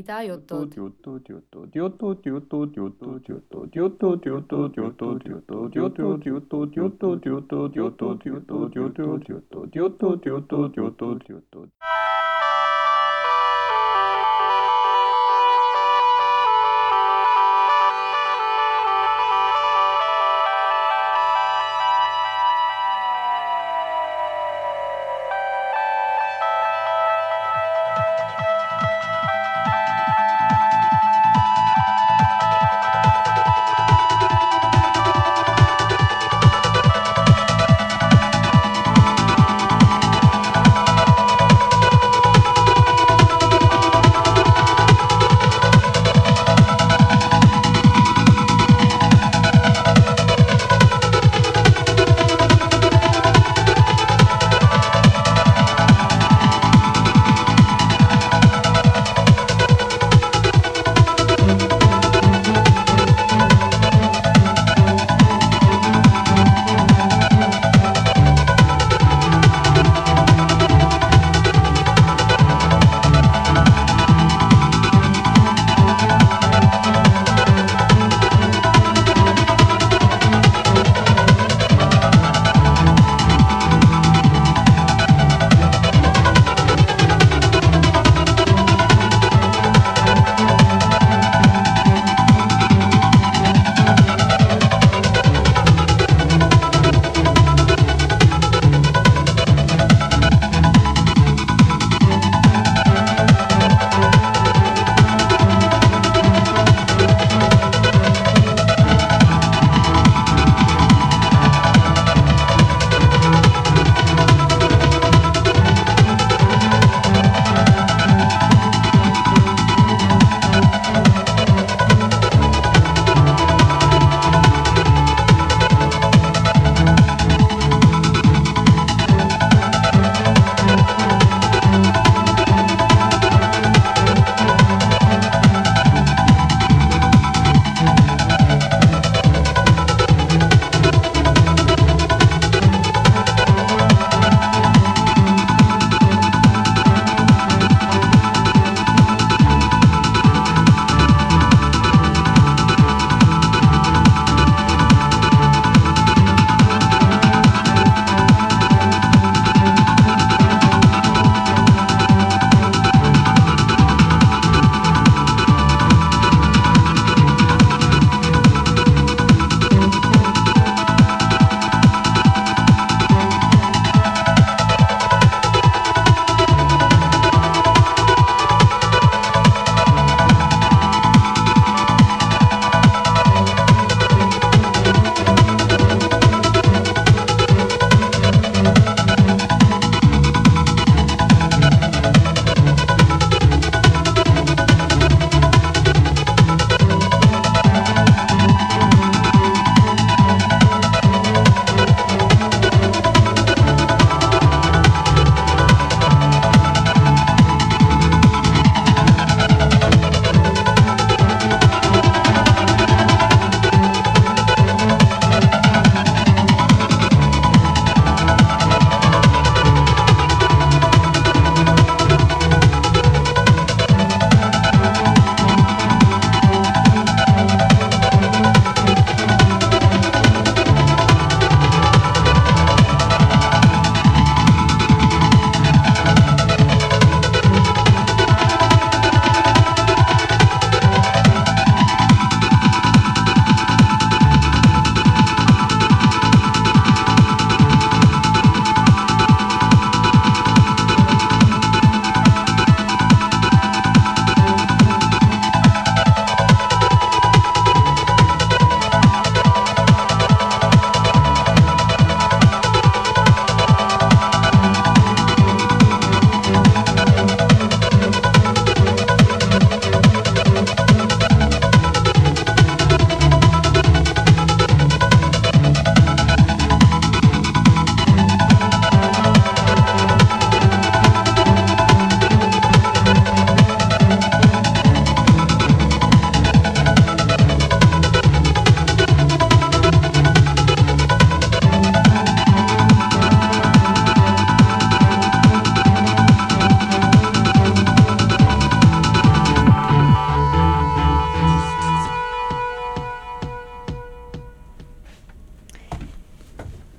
いだよと。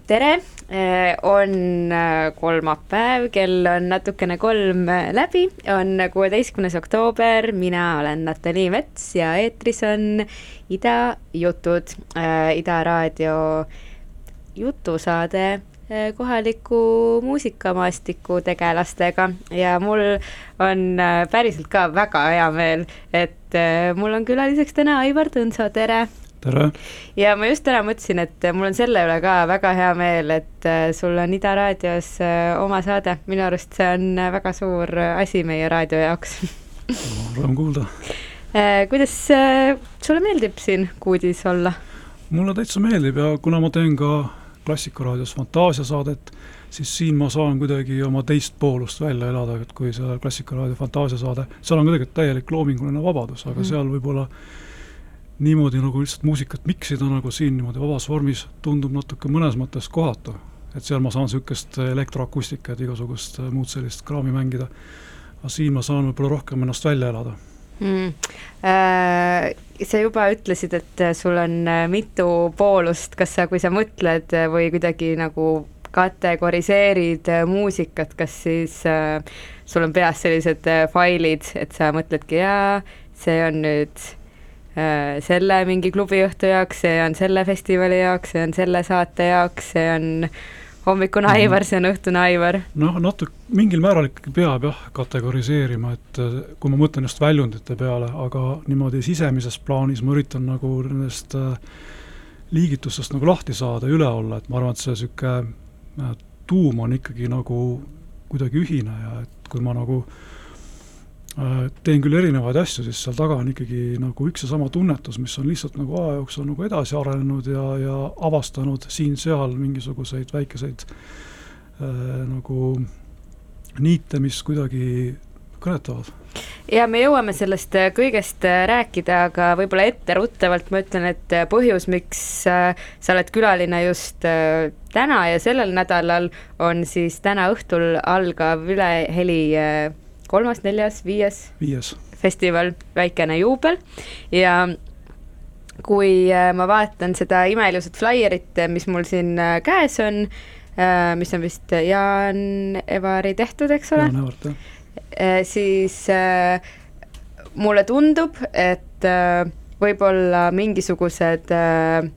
Tere, on kolmapäev, kell on natukene kolm läbi, on kuueteistkümnes oktoober, mina olen Natalii Mets ja eetris on Ida Jutud, Ida raadio jutusaade kohaliku muusikamaastiku tegelastega. Ja mul on päriselt ka väga hea meel, et mul on külaliseks täna Aivar Tõnso, tere! Tere! ja ma just täna mõtlesin, et mul on selle üle ka väga hea meel, et äh, sul on Ida raadios äh, oma saade, minu arust see on äh, väga suur asi meie raadio jaoks rõõm kuulda. kuidas sulle meeldib siin kuudis olla? mulle täitsa meeldib ja kuna ma teen ka Klassikaraadios fantaasiasaadet, siis siin ma saan kuidagi oma teist poolust välja elada, et kui see Klassikaraadio fantaasiasaade, seal on kuidagi täielik loominguline vabadus, aga mm. seal võib-olla niimoodi nagu lihtsalt muusikat miksida nagu siin niimoodi vabas vormis tundub natuke mõnes mõttes kohatu. et seal ma saan niisugust elektroakustikat, igasugust äh, muud sellist kraami mängida. aga siin ma saan võib-olla rohkem ennast välja elada mm.. Äh, sa juba ütlesid, et sul on äh, mitu poolust, kas sa, kui sa mõtled või kuidagi nagu kategoriseerid muusikat, kas siis äh, sul on peas sellised failid, et sa mõtledki, jaa, see on nüüd Äh, selle mingi klubiõhtu jaoks, see on selle festivali jaoks, see on selle saate jaoks, see on hommikune mhm. Aivar, see on õhtune Aivar. noh, natuke, mingil määral ikkagi peab jah, kategoriseerima, et äh, kui ma mõtlen just väljundite peale, aga niimoodi sisemises plaanis ma üritan nagu nendest äh, liigitustest nagu lahti saada, üle olla, et ma arvan, et see niisugune tuum on ikkagi nagu kuidagi ühine ja et kui ma nagu äh, Äh, teen küll erinevaid asju, siis seal taga on ikkagi nagu üks ja sama tunnetus, mis on lihtsalt nagu aja jooksul nagu edasi arenenud ja, ja avastanud siin-seal mingisuguseid väikeseid äh, nagu niite, mis kuidagi kõnetavad. ja me jõuame sellest äh, kõigest äh, rääkida, aga võib-olla etteruttavalt ma ütlen, et põhjus, miks sa oled külaline just täna ja sellel nädalal, on siis täna õhtul algav Üleheli kolmas, neljas, viies, viies. festival, väikene juubel ja kui äh, ma vaatan seda imeilusat flaierit, äh, mis mul siin äh, käes on, mis on vist Jaan Evari tehtud, eks ole? Jaan Evart, jah. siis mulle tundub, et võib-olla mingisugused äh,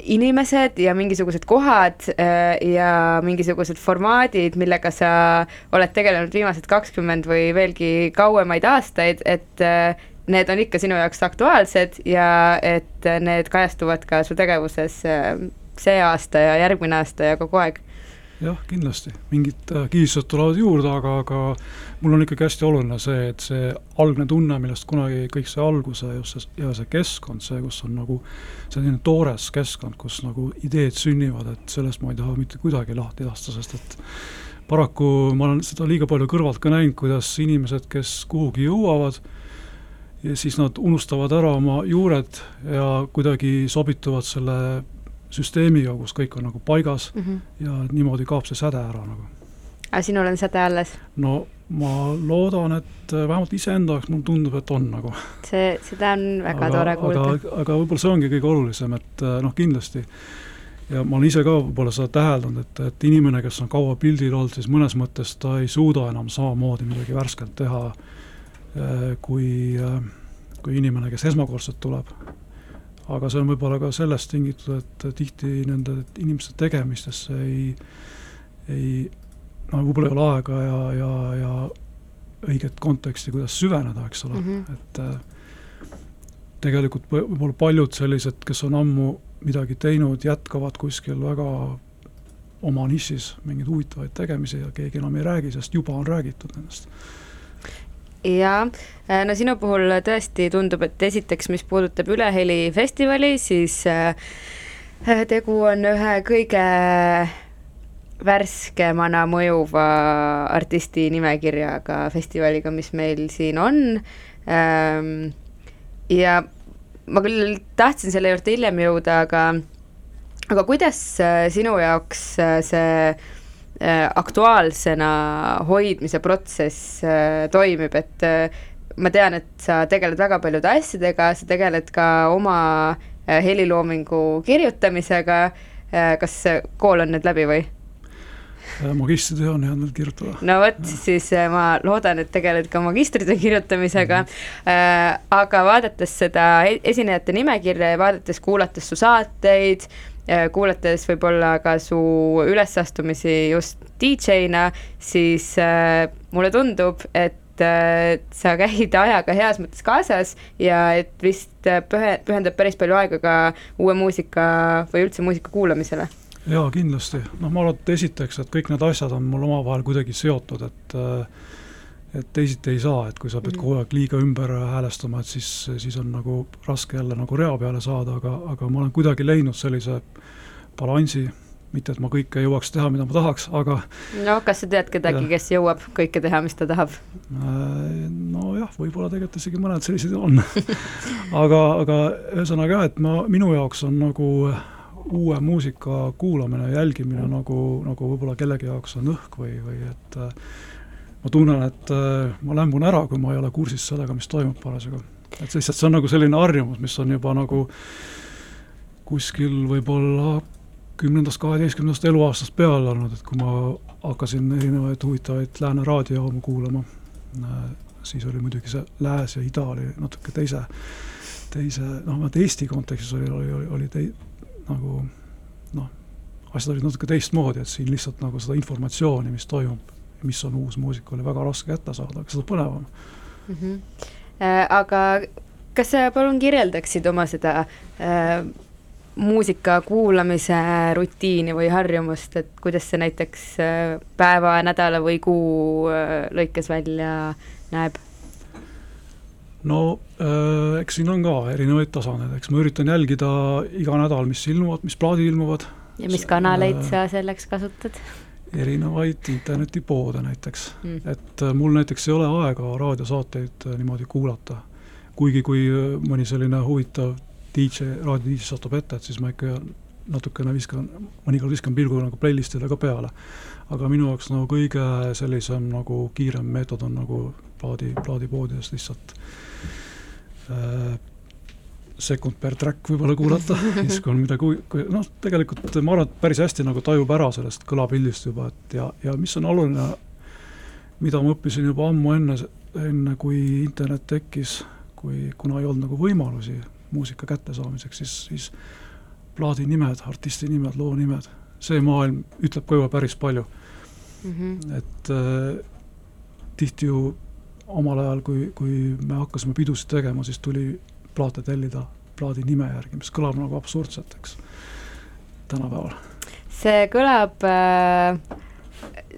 inimesed ja mingisugused kohad äh, ja mingisugused formaadid, millega sa oled tegelenud viimased kakskümmend või veelgi kauemaid aastaid, et äh, need on ikka sinu jaoks aktuaalsed ja et need kajastuvad ka su tegevuses äh, see aasta ja järgmine aasta ja kogu aeg jah, kindlasti, mingid äh, kihistused tulevad juurde, aga, aga mul on ikkagi hästi oluline see, et see algne tunne, millest kunagi kõik sai alguse, just see, ja see keskkond, see, kus on nagu selline toores keskkond, kus nagu ideed sünnivad, et sellest ma ei taha mitte kuidagi lahti lasta, sest et paraku ma olen seda liiga palju kõrvalt ka näinud, kuidas inimesed, kes kuhugi jõuavad, ja siis nad unustavad ära oma juured ja kuidagi sobituvad selle süsteemiga, kus kõik on nagu paigas mm -hmm. ja niimoodi kaob see säde ära nagu. aga sinul on säde alles? no ma loodan, et äh, vähemalt iseenda jaoks mulle tundub, et on nagu. see, seda on väga aga, tore kuulda. aga, aga võib-olla see ongi kõige olulisem, et äh, noh, kindlasti ja ma olen ise ka võib-olla seda täheldanud, et, et inimene, kes on kaua pildil olnud, siis mõnes mõttes ta ei suuda enam samamoodi midagi värsket teha äh, kui, kui inimene, kes esmakordselt tuleb aga see on võib-olla ka sellest tingitud, et tihti nende inimeste tegemistesse ei, ei no võib-olla ei ole aega ja, ja, ja õiget konteksti, kuidas süveneda, eks ole mm, -hmm. et äh, tegelikult võib-olla paljud sellised, kes on ammu midagi teinud, jätkavad kuskil väga oma nišis mingeid huvitavaid tegemisi ja keegi enam ei räägi, sest juba on räägitud nendest jaa, äh, no sinu puhul tõesti tundub, et esiteks, mis puudutab Üleheli festivali, siis äh, äh, tegu on ühe kõige värskemana mõjuva artisti nimekirjaga festivaliga, mis meil siin on. Ähm, ja ma küll tahtsin selle juurde hiljem jõuda, aga, aga kuidas sinu jaoks see aktuaalsena hoidmise protsess äh, toimib, et äh, ma tean, et sa tegeled väga paljude asjadega, sa tegeled ka oma heliloomingu kirjutamisega, kas kool on nüüd läbi või? magistritöö on jäänud kirjutada. no vot, siis ma loodan, et tegeled ka magistritöö kirjutamisega mm. -hmm. aga vaadates seda e-, esinejate nimekirja ja vaadates, kuulates su saateid, kuulates võib-olla ka su ülesastumisi just DJ-na, siis äh, mulle tundub, et äh, sa käid ajaga heas mõttes kaasas ja et vist pühe, pühendab päris palju aega ka uue muusika või üldse muusika kuulamisele. Jaa, kindlasti, noh, ma arvan, et esiteks, et kõik need asjad on mul omavahel kuidagi seotud, et et teisiti ei saa, et kui sa pead mm. kogu aeg liiga ümber häälestama, et siis, siis on nagu raske jälle nagu rea peale saada, aga, aga ma olen kuidagi leidnud sellise balansi, mitte et ma kõike jõuaks teha, mida ma tahaks, aga no kas sa tead kedagi, kes jõuab kõike teha, mis ta tahab? Äh, nojah, võib-olla tegelikult isegi mõned sellised on. Aga, aga ühesõnaga jah, et ma, minu jaoks on nagu uue muusika kuulamine ja jälgimine nagu, nagu võib-olla kellegi jaoks on õhk või, või et äh, ma tunnen, et äh, ma lämbun ära, kui ma ei ole kursis sellega, mis toimub parasjagu. et lihtsalt see on nagu selline harjumus, mis on juba nagu kuskil võib-olla kümnendast, kaheteistkümnendast eluaastast peale olnud, et kui ma hakkasin erinevaid huvitavaid lääne raadiojaamu kuulama, äh, siis oli muidugi see lääs ja ida oli natuke teise, teise, noh, vähemalt Eesti kontekstis oli, oli, oli, oli tei-, nagu noh, asjad olid natuke teistmoodi, et siin lihtsalt nagu seda informatsiooni, mis toimub, mis on uus muusika, oli väga raske kätte saada, aga seda põnevam mm. -hmm. Äh, aga kas sa palun kirjeldaksid oma seda äh, muusika kuulamise rutiini või harjumust, et kuidas see näiteks äh, päeva, nädala või kuu äh, lõikes välja näeb? no äh, eks siin on ka erinevaid tasandeid, eks ma üritan jälgida iga nädal, mis ilmuvad, mis plaadid ilmuvad. ja mis kanaleid äh, sa selleks kasutad? Erinevaid internetipoode näiteks mm., et äh, mul näiteks ei ole aega raadiosaateid äh, niimoodi kuulata. kuigi, kui äh, mõni selline huvitav DJ, raadio DJ satub ette, et siis ma ikka natukene viskan, mõnikord viskan pilgu nagu playlist'ile ka peale. aga minu jaoks nagu kõige sellisem nagu kiirem meetod on nagu plaadi, plaadipoodides lihtsalt äh, sekund per track võib-olla kuulata, siis kui on midagi, noh, tegelikult ma arvan, et päris hästi nagu tajub ära sellest kõlapildist juba, et ja, ja mis on oluline, mida ma õppisin juba ammu enne, enne kui internet tekkis, kui, kuna ei olnud nagu võimalusi muusika kättesaamiseks, siis, siis plaadi nimed, artisti nimed, loo nimed, see maailm ütleb ka juba päris palju mm. -hmm. et äh, tihti ju omal ajal, kui, kui me hakkasime pidusid tegema, siis tuli plaate tellida plaadi nime järgi, mis kõlab nagu absurdselt, eks, tänapäeval. see kõlab äh,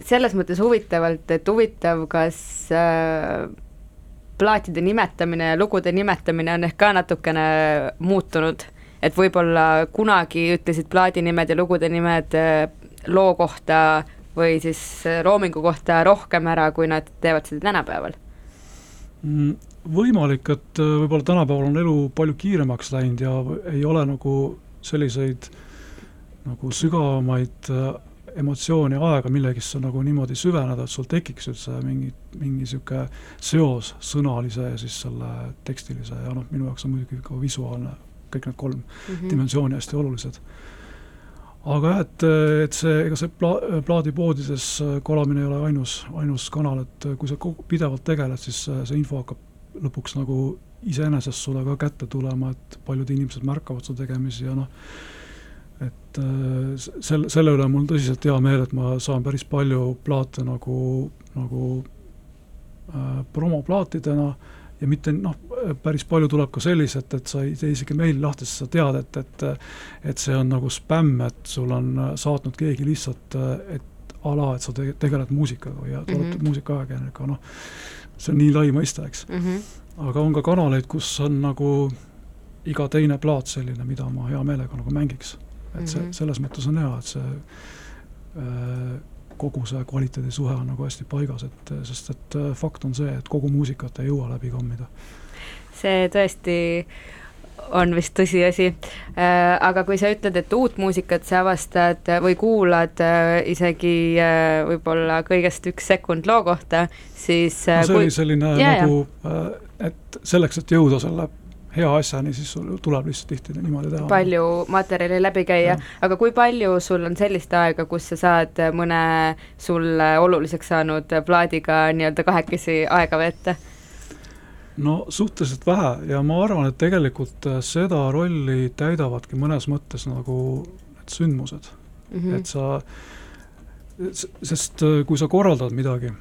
selles mõttes huvitavalt, et huvitav, kas äh, plaatide nimetamine ja lugude nimetamine on ehk ka natukene muutunud, et võib-olla kunagi ütlesid plaadinimed ja lugude nimed äh, loo kohta või siis äh, loomingu kohta rohkem ära, kui nad teevad seda tänapäeval mm,? Võimalik, et äh, võib-olla tänapäeval on elu palju kiiremaks läinud ja ei ole nagu selliseid nagu sügavamaid äh, emotsiooni aega millegisse nagu niimoodi süveneda, et sul tekiks üldse mingi, mingi niisugune seos sõnalise ja siis selle tekstilise ja noh, minu jaoks on muidugi ka visuaalne, kõik need kolm mm -hmm. dimensiooni hästi olulised. aga jah, et, et see, ega see pla-, plaadipoodides kolamine ei ole ainus, ainus kanal, et kui sa kogu, pidevalt tegeled, siis see info hakkab lõpuks nagu iseenesest sulle ka kätte tulema, et paljud inimesed märkavad su tegemisi ja noh, et äh, sel-, selle üle on mul tõsiselt hea meel, et ma saan päris palju plaate nagu, nagu äh, promoplaatidena ja mitte noh, päris palju tuleb ka selliselt, et sa ei tee isegi meili lahti, sest sa tead, et, et et see on nagu spämm, et sul on saatnud keegi lihtsalt, et ala, et sa te-, tegeled muusikaga ja oled mm -hmm. muusikaajakirjanik, noh, see on nii lai mõiste, eks mm. -hmm. aga on ka kanaleid, kus on nagu iga teine plaat selline, mida ma hea meelega nagu mängiks. et see, mhm. selles mõttes on hea, et see äh, kogu see kvaliteedisuhe on nagu hästi paigas, et sest et äh, fakt on see, et kogu muusikat ei jõua läbi kammida. see tõesti on vist tõsiasi. Äh, aga kui sa ütled, et uut muusikat sa avastad või kuulad äh, isegi äh, võib-olla kõigest üks sekund loo kohta, siis no see kui... oli selline yeah, nagu, et selleks, et jõuda selle hea asjani, siis sul tuleb lihtsalt tihti niimoodi teha. palju materjali läbi käia, aga kui palju sul on sellist aega, kus sa saad mõne sulle oluliseks saanud plaadiga nii-öelda kahekesi aega veeta? No suhteliselt vähe ja ma arvan, et tegelikult seda rolli täidavadki mõnes mõttes nagu need sündmused mm, -hmm. et sa, sest kui sa korraldad midagi,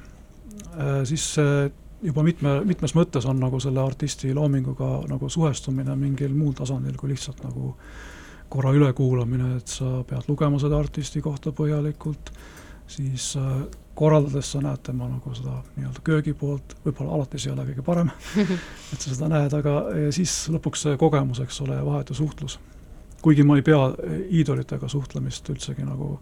siis see juba mitme, mitmes mõttes on nagu selle artisti loominguga nagu suhestumine mingil muul tasandil kui lihtsalt nagu korra ülekuulamine, et sa pead lugema seda artisti kohta põhjalikult, siis korraldades sa näed tema nagu seda nii-öelda köögipoolt, võib-olla alati see ei ole kõige parem et sa seda näed, aga siis lõpuks see kogemus, eks ole, vahetu suhtlus. kuigi ma ei pea iidolitega suhtlemist üldsegi nagu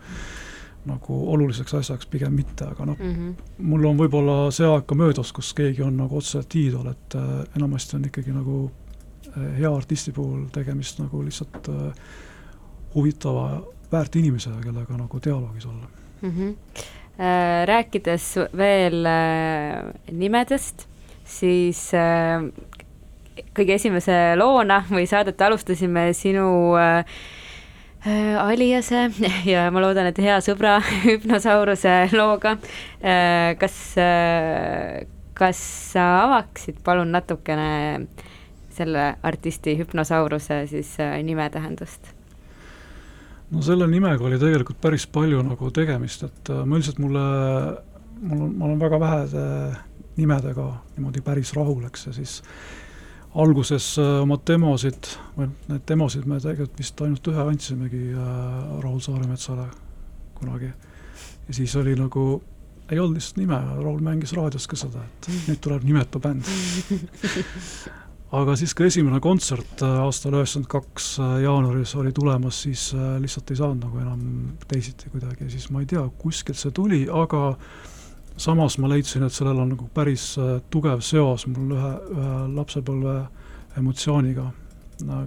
nagu oluliseks asjaks pigem mitte, aga noh mm -hmm., mul on võib-olla see aeg ka möödas, kus keegi on nagu otseselt iidol, et äh, enamasti on ikkagi nagu äh, hea artisti puhul tegemist nagu lihtsalt äh, huvitava, väärt inimesega, kellega nagu dialoogis olla mm. -hmm. Äh, rääkides veel äh, nimedest, siis äh, kõige esimese loona või saadet alustasime sinu Aliase ja ma loodan, et hea sõbra hüpnosauruse looga. Kas, kas sa avaksid palun natukene selle artisti hüpnosauruse siis nime tähendust? No selle nimega oli tegelikult päris palju nagu tegemist, et ma üldiselt mulle, mul on, ma olen väga vähede nimedega niimoodi päris rahul, eks, ja siis alguses äh, oma demosid, või need demosid me tegelikult vist ainult ühe andsimegi äh, Raul Saaremetsale kunagi. ja siis oli nagu, ei olnud lihtsalt nime, Raul mängis raadios ka seda, et nüüd tuleb nimetu bänd aga siis, kui esimene kontsert äh, aastal üheksakümmend kaks jaanuaris oli tulemas, siis lihtsalt ei saanud nagu enam teisiti kuidagi siis ma ei tea, kuskilt see tuli, aga samas ma leidsin, et sellel on nagu päris äh, tugev seos mul ühe, ühe lapsepõlve emotsiooniga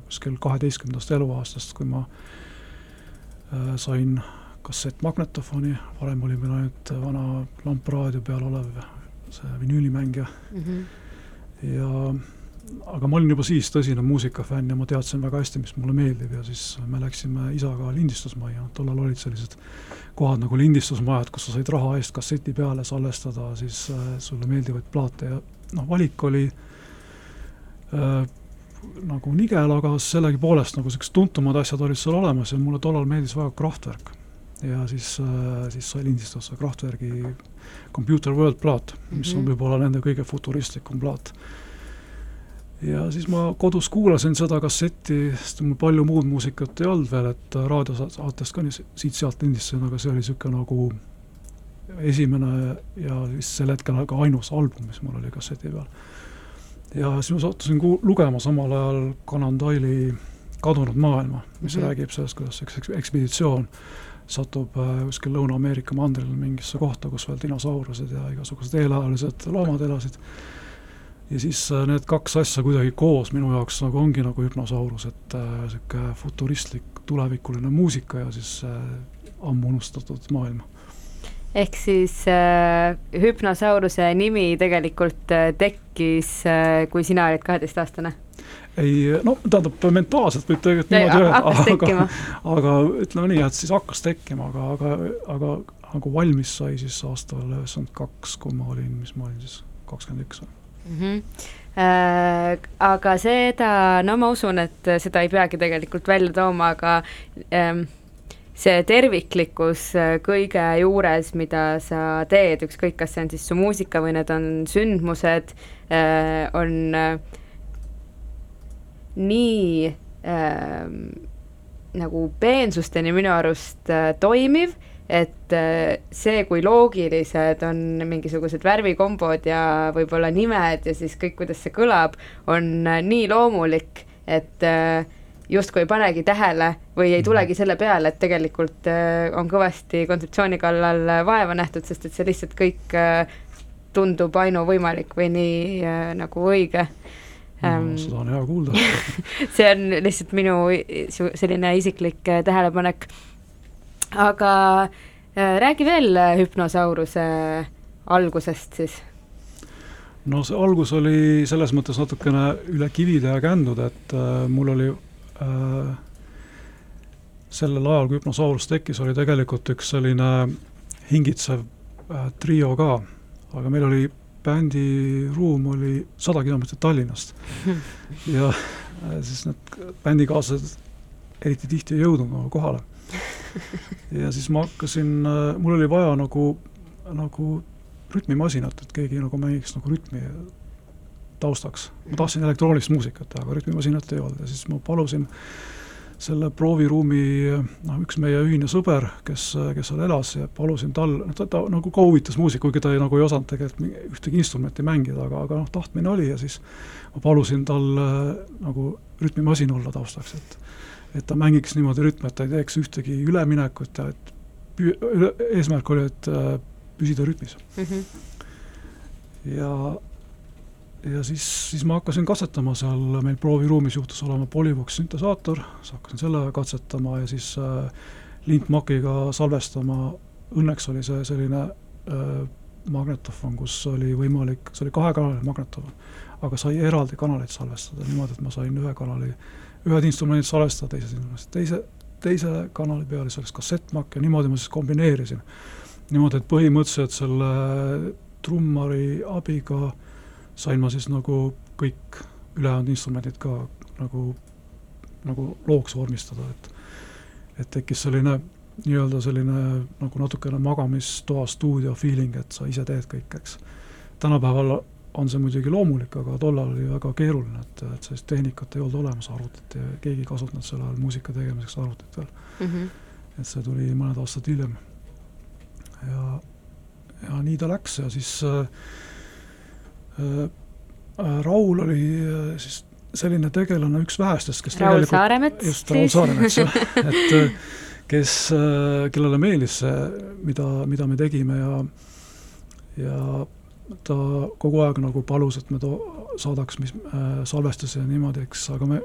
kuskil kaheteistkümnendast eluaastast, kui ma äh, sain kassettmagnetofoni, varem oli meil ainult vana lampraadio peal olev see vinüülimängija mm. -hmm. ja aga ma olin juba siis tõsine muusikafänn ja ma teadsin väga hästi, mis mulle meeldib ja siis me läksime isaga lindistusmajja, tollal olid sellised kohad nagu lindistusmajad, kus sa said raha eest kasseti peale salvestada siis äh, sulle meeldivaid plaate ja noh, valik oli äh, nagu nigel, aga sellegipoolest nagu sellised tuntumad asjad olid seal olemas ja mulle tollal meeldis väga Kraftwerk. ja siis äh,, siis sai lindistusse Kraftwerki Computer World plaat, mis mm -hmm. on mhm. võib-olla nende kõige futuristlikum plaat ja siis ma kodus kuulasin seda kassetti, sest mul palju muud muusikat ei olnud veel, et raadiosaatest ka siit-sealt lindistasin, aga see oli niisugune nagu esimene ja vist sel hetkel ka ainus album, mis mul oli kasseti peal. ja siis ma sattusin lugema samal ajal Conan Doyle'i Kadunud maailma, mis mm -hmm. räägib sellest, kuidas üks ekspeditsioon satub äh, kuskil Lõuna-Ameerika mandril mingisse kohta, kus veel dinosaurused ja igasugused eelajalised loomad elasid ja siis äh, need kaks asja kuidagi koos minu jaoks nagu ongi nagu hüpnosaurus, et niisugune äh, futuristlik tulevikuline muusika ja siis äh, ammu unustatud maailm. ehk siis äh, hüpnosauruse nimi tegelikult äh, tekkis äh,, kui sina olid kaheteistaastane? ei, no tähendab, mentaalselt võib tegelikult niimoodi öelda, aga, aga ütleme nii, et siis hakkas tekkima, aga, aga, aga nagu valmis sai siis aastal üheksakümmend kaks, kui ma olin, mis ma olin siis, kakskümmend üks või mm. -hmm. Äh, aga seda, no ma usun, et seda ei peagi tegelikult välja tooma, aga ähm, see terviklikkus äh, kõige juures, mida sa teed, ükskõik, kas see on siis su muusika või need on sündmused äh,, on äh, nii äh, nagu peensusteni minu arust toimiv et äh, see, kui loogilised on mingisugused värvikombod ja võib-olla nimed ja siis kõik, kuidas see kõlab, on äh, nii loomulik, et äh, justkui ei panegi tähele või ei tulegi selle peale, et tegelikult on kõvasti kontseptsiooni kallal vaeva nähtud, sest et see lihtsalt kõik tundub ainuvõimalik või nii nagu õige. No, ähm, seda on hea kuulda. see on lihtsalt minu selline isiklik tähelepanek aga äh, räägi veel äh, hüpnosauruse algusest siis. no see algus oli selles mõttes natukene üle kivide ja kändude, et äh, mul oli äh, sellel ajal, kui Hypnosaurus tekkis, oli tegelikult üks selline hingitsev äh, trio ka, aga meil oli bändiruum oli sada kilomeetrit Tallinnast ja äh, siis need bändikaaslased eriti tihti ei jõudnud nagu kohale. Ja siis ma hakkasin äh,, mul oli vaja nagu, nagu rütmimasinat, et keegi nagu mängiks nagu rütmi taustaks. ma tahtsin elektroonilist muusikat, aga rütmimasinat ei olnud ja siis ma palusin selle prooviruumi, noh, üks meie ühine sõber, kes, kes seal elas ja palusin tal, noh, ta, ta nagu ka huvitas muusika, kuigi ta ei, nagu ei osanud tegelikult ühtegi instrumenti mängida, aga, aga noh, tahtmine oli ja siis ma palusin tal nagu rütmimasin olla taustaks, et et ta mängiks niimoodi rütme, et ta ei teeks ühtegi üleminekut ja et püü-, eesmärk oli, et püsida rütmis mm. -hmm. ja, ja siis, siis ma hakkasin katsetama seal, meil prooviruumis juhtus olema Polyvox süntesaator, siis hakkasin sellega katsetama ja siis äh, lintmakiga salvestama, õnneks oli see selline äh, magnetofon, kus oli võimalik, see oli kahekanaline magnetofon, aga sai eraldi kanaleid salvestada niimoodi, et ma sain ühe kanali, ühed instrumendid salvestada, teised instrumendid, teise, teise kanali peal siis oleks kassettmakk ja niimoodi ma siis kombineerisin niimoodi, et põhimõtteliselt selle trummari abiga sain ma siis nagu kõik ülejäänud instrumendid ka nagu, nagu looks vormistada, et et tekkis selline nii-öelda selline nagu natukene magamistoa stuudio feeling, et sa ise teed kõik, eks. tänapäeval on see muidugi loomulik, aga tollal oli väga keeruline, et, et sellist tehnikat ei olnud olemas, arvutit ja keegi ei kasutanud sel ajal muusika tegemiseks arvutit veel mm. -hmm. et see tuli mõned aastad hiljem ja, ja nii ta läks ja siis äh, äh, Raul oli äh, siis selline tegelane, üks vähestest, kes Raul Saaremets just, Raul Saaremets, jah, et äh, kes, äh, kellele meeldis see, mida, mida me tegime ja ja ta kogu aeg nagu palus, et me to-, saadaks mis äh, salvestusi ja niimoodi, eks, aga me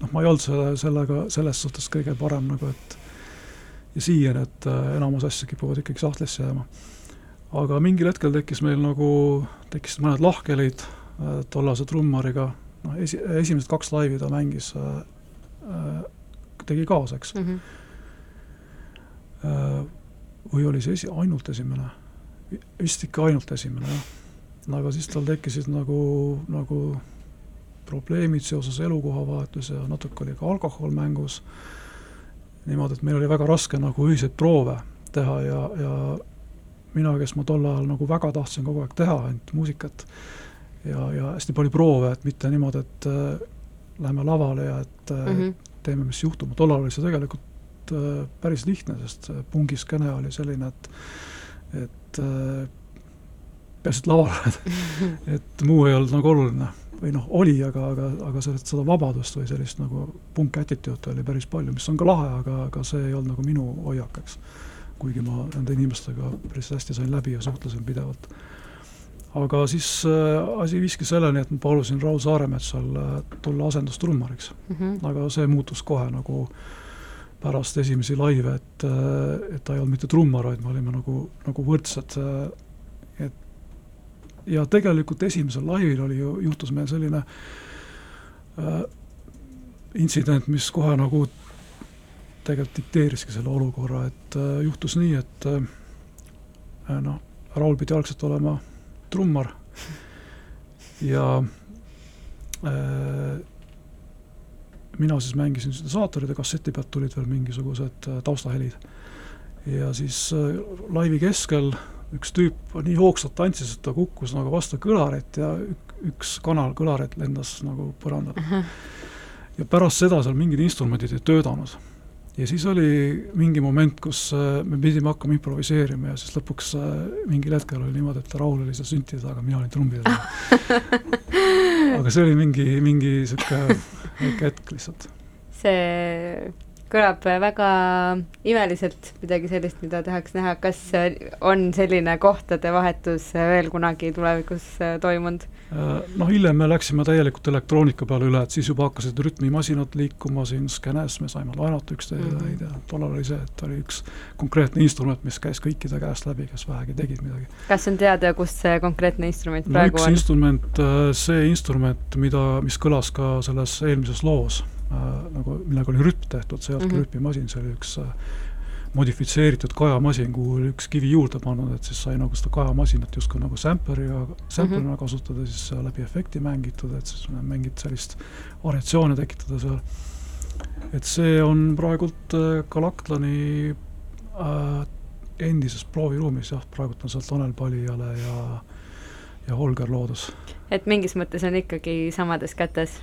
noh, ma ei olnud selle, sellega selles suhtes kõige parem nagu, et ja siiani, et äh, enamus asju kipuvad ikkagi sahtlisse jääma. aga mingil hetkel tekkis meil nagu, tekkisid mõned lahkhelid äh, tollase trummariga, noh esi, esimesed kaks laivi ta mängis äh,, äh tegi kaasa, eks mm. -hmm. Äh, või oli see esi-, ainult esimene? vist ikka ainult esimene, jah. Aga siis tal tekkisid nagu, nagu probleemid seoses elukohavahetuse ja natuke oli ka alkohol mängus niimoodi, et meil oli väga raske nagu ühiseid proove teha ja, ja mina, kes ma tol ajal nagu väga tahtsin kogu aeg teha ainult muusikat ja, ja hästi palju proove, et mitte niimoodi, et äh, lähme lavale ja et äh, mm -hmm. teeme, mis juhtub, tol ajal oli see tegelikult äh, päris lihtne, sest pungiskeene oli selline, et et äh, peaasi, et laval oled et muu ei olnud nagu oluline või noh, oli, aga, aga, aga sellest, seda vabadust või sellist nagu punk attitude'i oli päris palju, mis on ka lahe, aga, aga see ei olnud nagu minu hoiak, eks. kuigi ma nende inimestega päris hästi sain läbi ja suhtlesin pidevalt. aga siis äh, asi viiski selleni, et ma palusin Raul Saaremetsal äh, tulla asendustrummariks mm. -hmm. aga see muutus kohe nagu pärast esimesi laive, et, äh, et ta ei olnud mitte trummar, vaid me olime nagu, nagu võrdsed äh, ja tegelikult esimesel laivil oli ju, juhtus meil selline äh, intsident, mis kohe nagu tegelikult dikteeriski selle olukorra, et äh, juhtus nii, et äh, noh, Raul pidi algselt olema trummar ja äh, mina siis mängisin ja kasseti pealt tulid veel mingisugused äh, taustahelid. ja siis äh, laivi keskel üks tüüp nii hoogsalt tantsis, et ta kukkus nagu vastu kõlarit ja üks kanal kõlarit lendas nagu põrandale uh. -huh. ja pärast seda seal mingid instrumendid ei töötanud. ja siis oli mingi moment, kus äh, me pidime hakkama improviseerima ja siis lõpuks äh, mingil hetkel oli niimoodi, et Raul oli seal süntide taga, mina olin trummide taga aga see oli mingi, mingi niisugune väike hetk lihtsalt. see kõlab väga imeliselt, midagi sellist, mida tahaks näha, kas on selline kohtade vahetus veel kunagi tulevikus toimunud? Noh, hiljem me läksime täielikult elektroonika peale üle, et siis juba hakkasid rütmimasinad liikuma siin skäänes, me saime laenata üksteise mm -hmm. ja tollal oli see, et oli üks konkreetne instrument, mis käis kõikide käest läbi, kes vähegi tegid midagi. kas on teada, kust see konkreetne instrument no, praegu üks on? instrument, äh, see instrument, mida, mis kõlas ka selles eelmises loos äh, nagu, millega oli rütm tehtud, see ei olnud mm -hmm. rütmimasin, see oli üks äh, modifitseeritud kajamasin, kuhu oli üks kivi juurde pannud, et siis sai nagu seda kajamasinat justkui nagu sampleriga, samplerina mm -hmm. kasutada, siis läbi efekti mängitud, et siis mingit sellist variatsioone tekitada seal. et see on praegult äh, Galactlani äh, endises prooviruumis jah, praegult on seal Tanel Palijale ja ja Holger Loodus. et mingis mõttes on ikkagi samades kätes?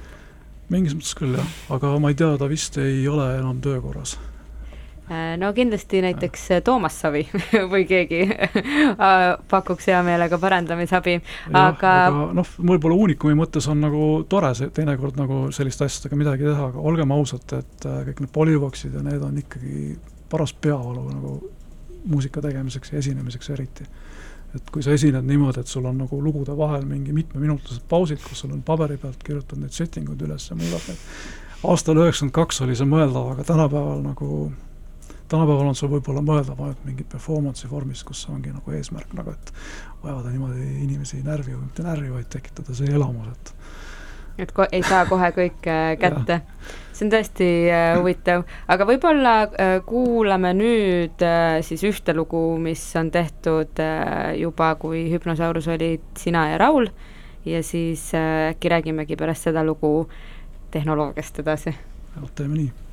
Mingis mõttes küll jah, aga ma ei tea, ta vist ei ole enam töökorras. Äh, no kindlasti näiteks äh, Toomas Savi või keegi äh, pakuks hea meelega parandamisabi, aga, aga noh, võib-olla Unikumi mõttes on nagu tore see teinekord nagu selliste asjadega midagi teha, aga olgem ausad, et kõik need Polyvoxid ja need on ikkagi paras peavalu nagu muusika tegemiseks ja esinemiseks eriti et kui sa esined niimoodi, et sul on nagu lugude vahel mingi mitmeminutilised pausid, kus sul on paberi pealt kirjutatud need setting ud üles ja muudad neid. aastal üheksakümmend kaks oli see mõeldav, aga tänapäeval nagu, tänapäeval on see võib-olla mõeldav ainult mingi performance'i vormis, kus ongi nagu eesmärk nagu, et ajada niimoodi inimesi närvi või mitte närvi, vaid tekitada see elamus, et et ko-, ei saa kohe kõike kätte. see on tõesti äh, huvitav, aga võib-olla äh, kuulame nüüd äh, siis ühte lugu, mis on tehtud äh, juba, kui Hüpnosaurus olid sina ja Raul, ja siis äh, äkki räägimegi pärast seda lugu tehnoloogiast edasi. teeme nii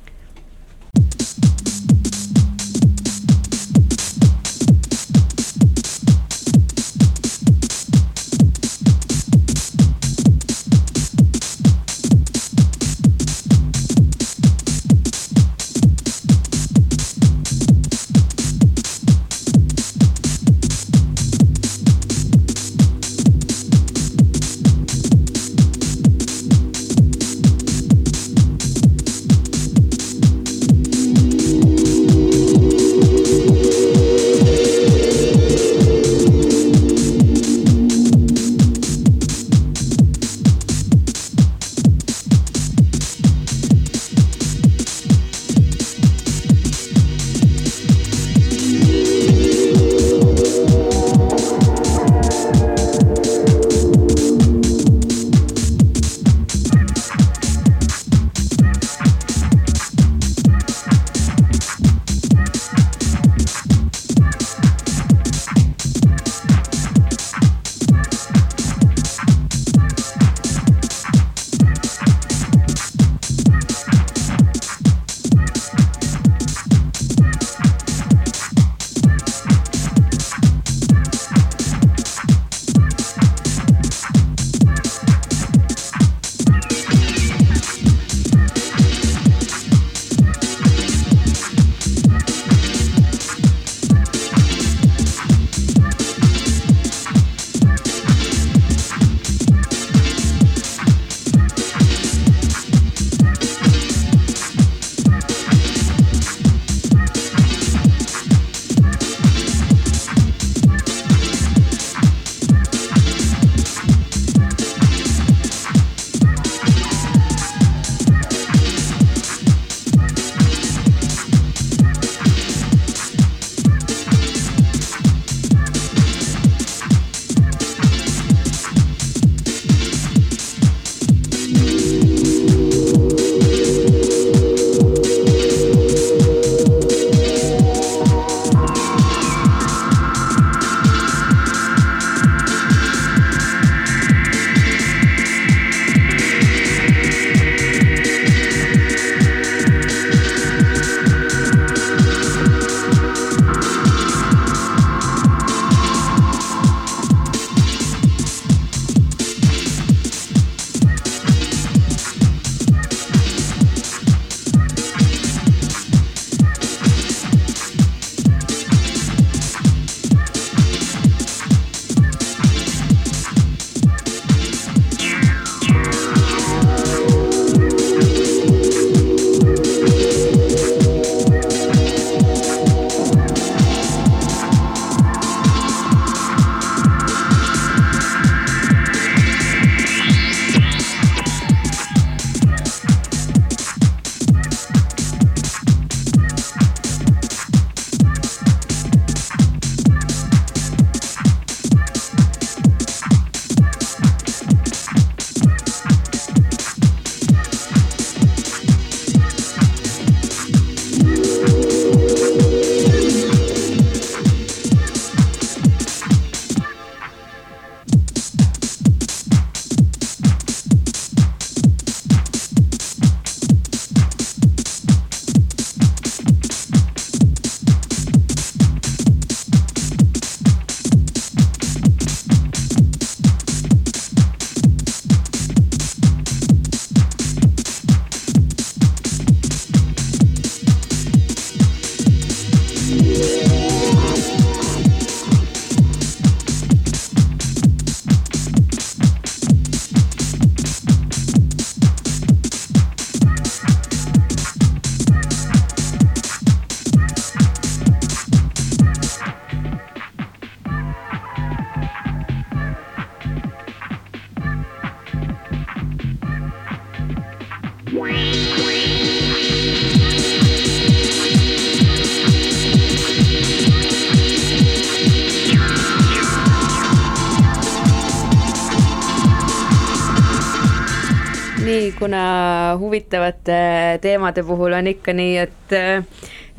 kuna huvitavate teemade puhul on ikka nii, et äh,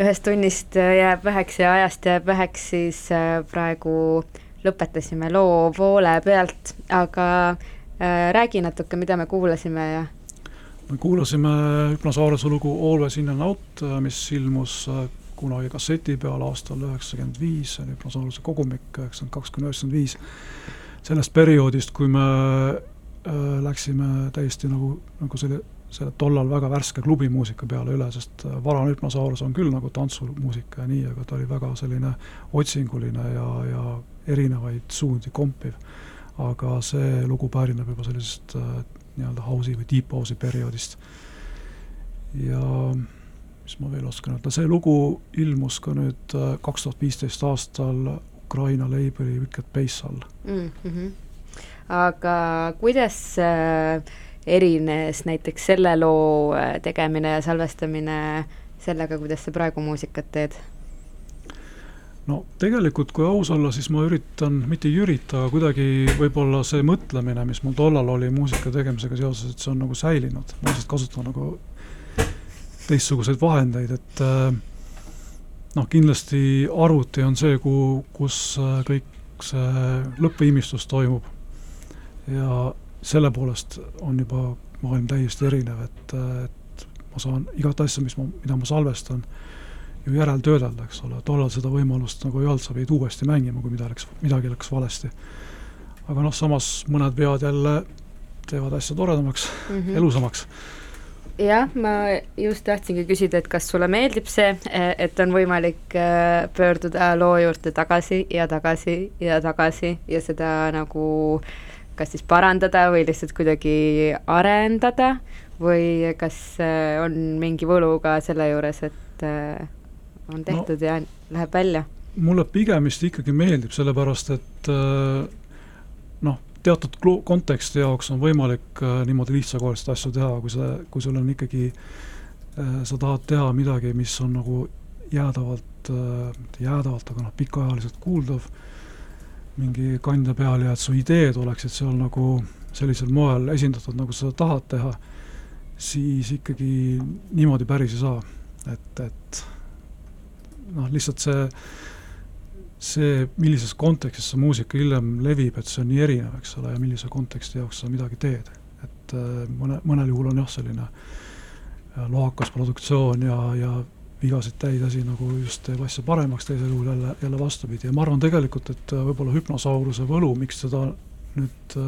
ühest tunnist jääb väheks ja ajast jääb väheks, siis äh, praegu lõpetasime loo poole pealt, aga äh, räägi natuke, mida me kuulasime ja me kuulasime Hüpnosauruse lugu Always in and out, mis ilmus kunagi kasseti peal aastal üheksakümmend viis, see on Hüpnosauruse kogumik üheksakümmend kaks kuni üheksakümmend viis. sellest perioodist, kui me äh, läksime täiesti nagu, nagu selle, selle tollal väga värske klubimuusika peale üle, sest varane Hüpnosaurus on küll nagu tantsumuusika ja nii, aga ta oli väga selline otsinguline ja, ja erinevaid suundi kompiv. aga see lugu pärineb juba sellisest äh, nii-öelda house'i või deep house'i perioodist. ja mis ma veel oskan öelda, see lugu ilmus ka nüüd kaks tuhat viisteist aastal Ukraina label'i Wicked Bass all mm. -hmm. Aga kuidas äh, erines näiteks selle loo äh, tegemine ja salvestamine sellega, kuidas sa praegu muusikat teed? no tegelikult, kui aus olla, siis ma üritan, mitte ei ürita, aga kuidagi võib-olla see mõtlemine, mis mul tollal oli muusika tegemisega seoses, et see on nagu säilinud, ma lihtsalt kasutan nagu teistsuguseid vahendeid, et äh, noh, kindlasti arvuti on see, kuhu, kus kõik see lõppviimistlus toimub. Ja selle poolest on juba maailm täiesti erinev, et, et ma saan igat asja, mis ma, mida ma salvestan, ju järeltöödelda, eks ole, tollal seda võimalust nagu ei olnud, sa pidid uuesti mängima, kui mida läks, midagi läks valesti. aga noh, samas mõned vead jälle teevad asja toredamaks mm, -hmm. elusamaks jah, ma just tahtsingi küsida, et kas sulle meeldib see, et on võimalik äh, pöörduda loo juurde tagasi ja tagasi ja tagasi ja seda nagu kas siis parandada või lihtsalt kuidagi arendada või kas äh, on mingi võlu ka selle juures, et äh, on tehtud no, ja läheb välja? mulle pigem vist ikkagi meeldib, sellepärast et äh, noh, teatud konteksti jaoks on võimalik niimoodi lihtsakoelist asju teha, kui sa, kui sul on ikkagi sa tahad teha midagi, mis on nagu jäädavalt mitte jäädavalt, aga noh, pikaajaliselt kuuldav mingi kandja peal ja et su ideed oleksid seal nagu sellisel moel esindatud, nagu sa tahad teha, siis ikkagi niimoodi päris ei saa. et, et noh, lihtsalt see, see, millises kontekstis see muusika hiljem levib, et see on nii erinev, eks ole, ja millise konteksti jaoks sa midagi teed. et äh, mõne, mõnel juhul on jah, selline äh, lohakas produktsioon ja, ja vigasid täis asi nagu just teeb asja paremaks, teisel juhul jälle, jälle vastupidi. Ja ma arvan tegelikult, et äh, võib-olla hüpnosauruse võlu, miks seda nüüd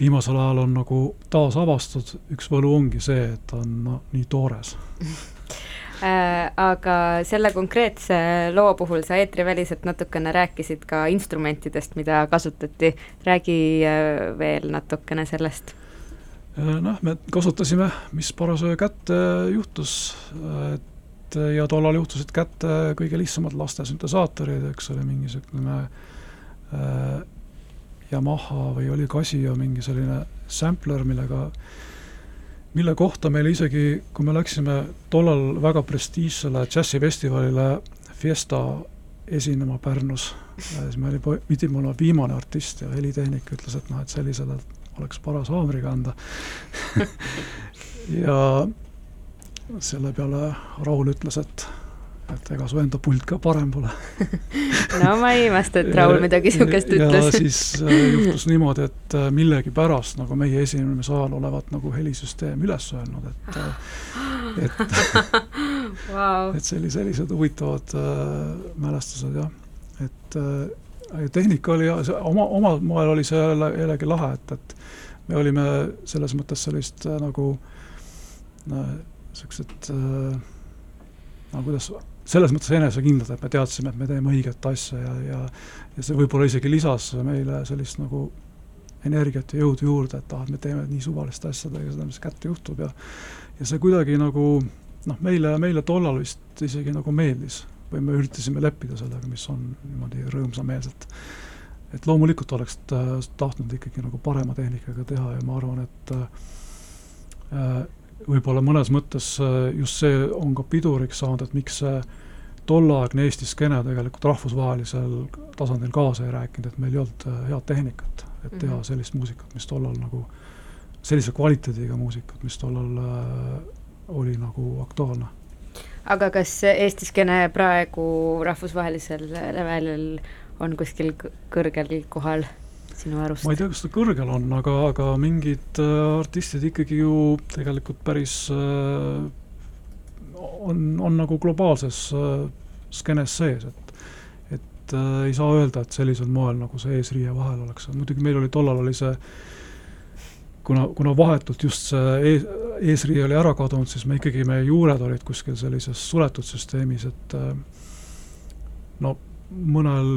viimasel ajal on nagu taasavastatud, üks võlu ongi see, et ta on no, nii toores. Äh, aga selle konkreetse loo puhul sa eetriväliselt natukene rääkisid ka instrumentidest, mida kasutati, räägi äh, veel natukene sellest. Äh, noh, me kasutasime, mis parasjagu kätte juhtus, et ja tollal juhtusid kätte kõige lihtsamad laste süntesaatorid, eks ole, mingi niisugune äh, Yamaha või oli Casio mingi selline sampler, millega mille kohta meil isegi, kui me läksime tollal väga prestiižsele džässifestivalile Fiesta esinema Pärnus, siis me oli, pidime olema viimane artist ja helitehnik ütles, et noh, et sellisele oleks paras haamriga anda ja selle peale Raul ütles, et et ega su enda pult ka parem pole no ma ei imesta, et Raul midagi niisugust ütles. ja siis äh, juhtus niimoodi, et äh, millegipärast nagu meie esinemise ajal olevat nagu helisüsteem üles öelnud, et äh, et wow. et see oli sellised huvitavad äh, mälestused jah, et äh, tehnika oli oma, omal moel oli see jälle, jällegi lahe, et, et me olime selles mõttes sellist äh, nagu niisugused äh, no kuidas selles mõttes enesekindlad, et me teadsime, et me teeme õiget asja ja, ja ja see võib-olla isegi lisas meile sellist nagu energiat ja jõudu juurde, et ah, me teeme nii suvalist asja, teeme seda, mis kätte juhtub ja ja see kuidagi nagu noh, meile, meile tollal vist isegi nagu meeldis või me üritasime leppida sellega, mis on niimoodi rõõmsameelselt. et loomulikult oleks tahtnud ikkagi nagu parema tehnikaga teha ja ma arvan, et äh, võib-olla mõnes mõttes äh, just see on ka piduriks saanud, et miks see tolleaegne Eesti skeene tegelikult rahvusvahelisel tasandil kaasa ei rääkinud, et meil ei olnud äh, head tehnikat, et teha Mhm. sellist muusikat, mis tollal nagu, sellise kvaliteediga muusikat, mis tollal äh, oli nagu aktuaalne. aga kas Eesti skeene praegu rahvusvahelisel levelil on kuskil kõ- kõrgel kohal sinu arust? ma ei tea, kas ta kõrgel on, aga, aga mingid äh, artistid ikkagi ju tegelikult päris äh, on, on nagu globaalses äh, skeenes sees, et et äh, ei saa öelda, et sellisel moel nagu see eesriie vahel oleks, muidugi meil oli tollal oli see kuna, kuna vahetult just see ees, eesriie oli ära kadunud, siis me ikkagi, meie juured olid kuskil sellises suletud süsteemis, et äh, no mõnel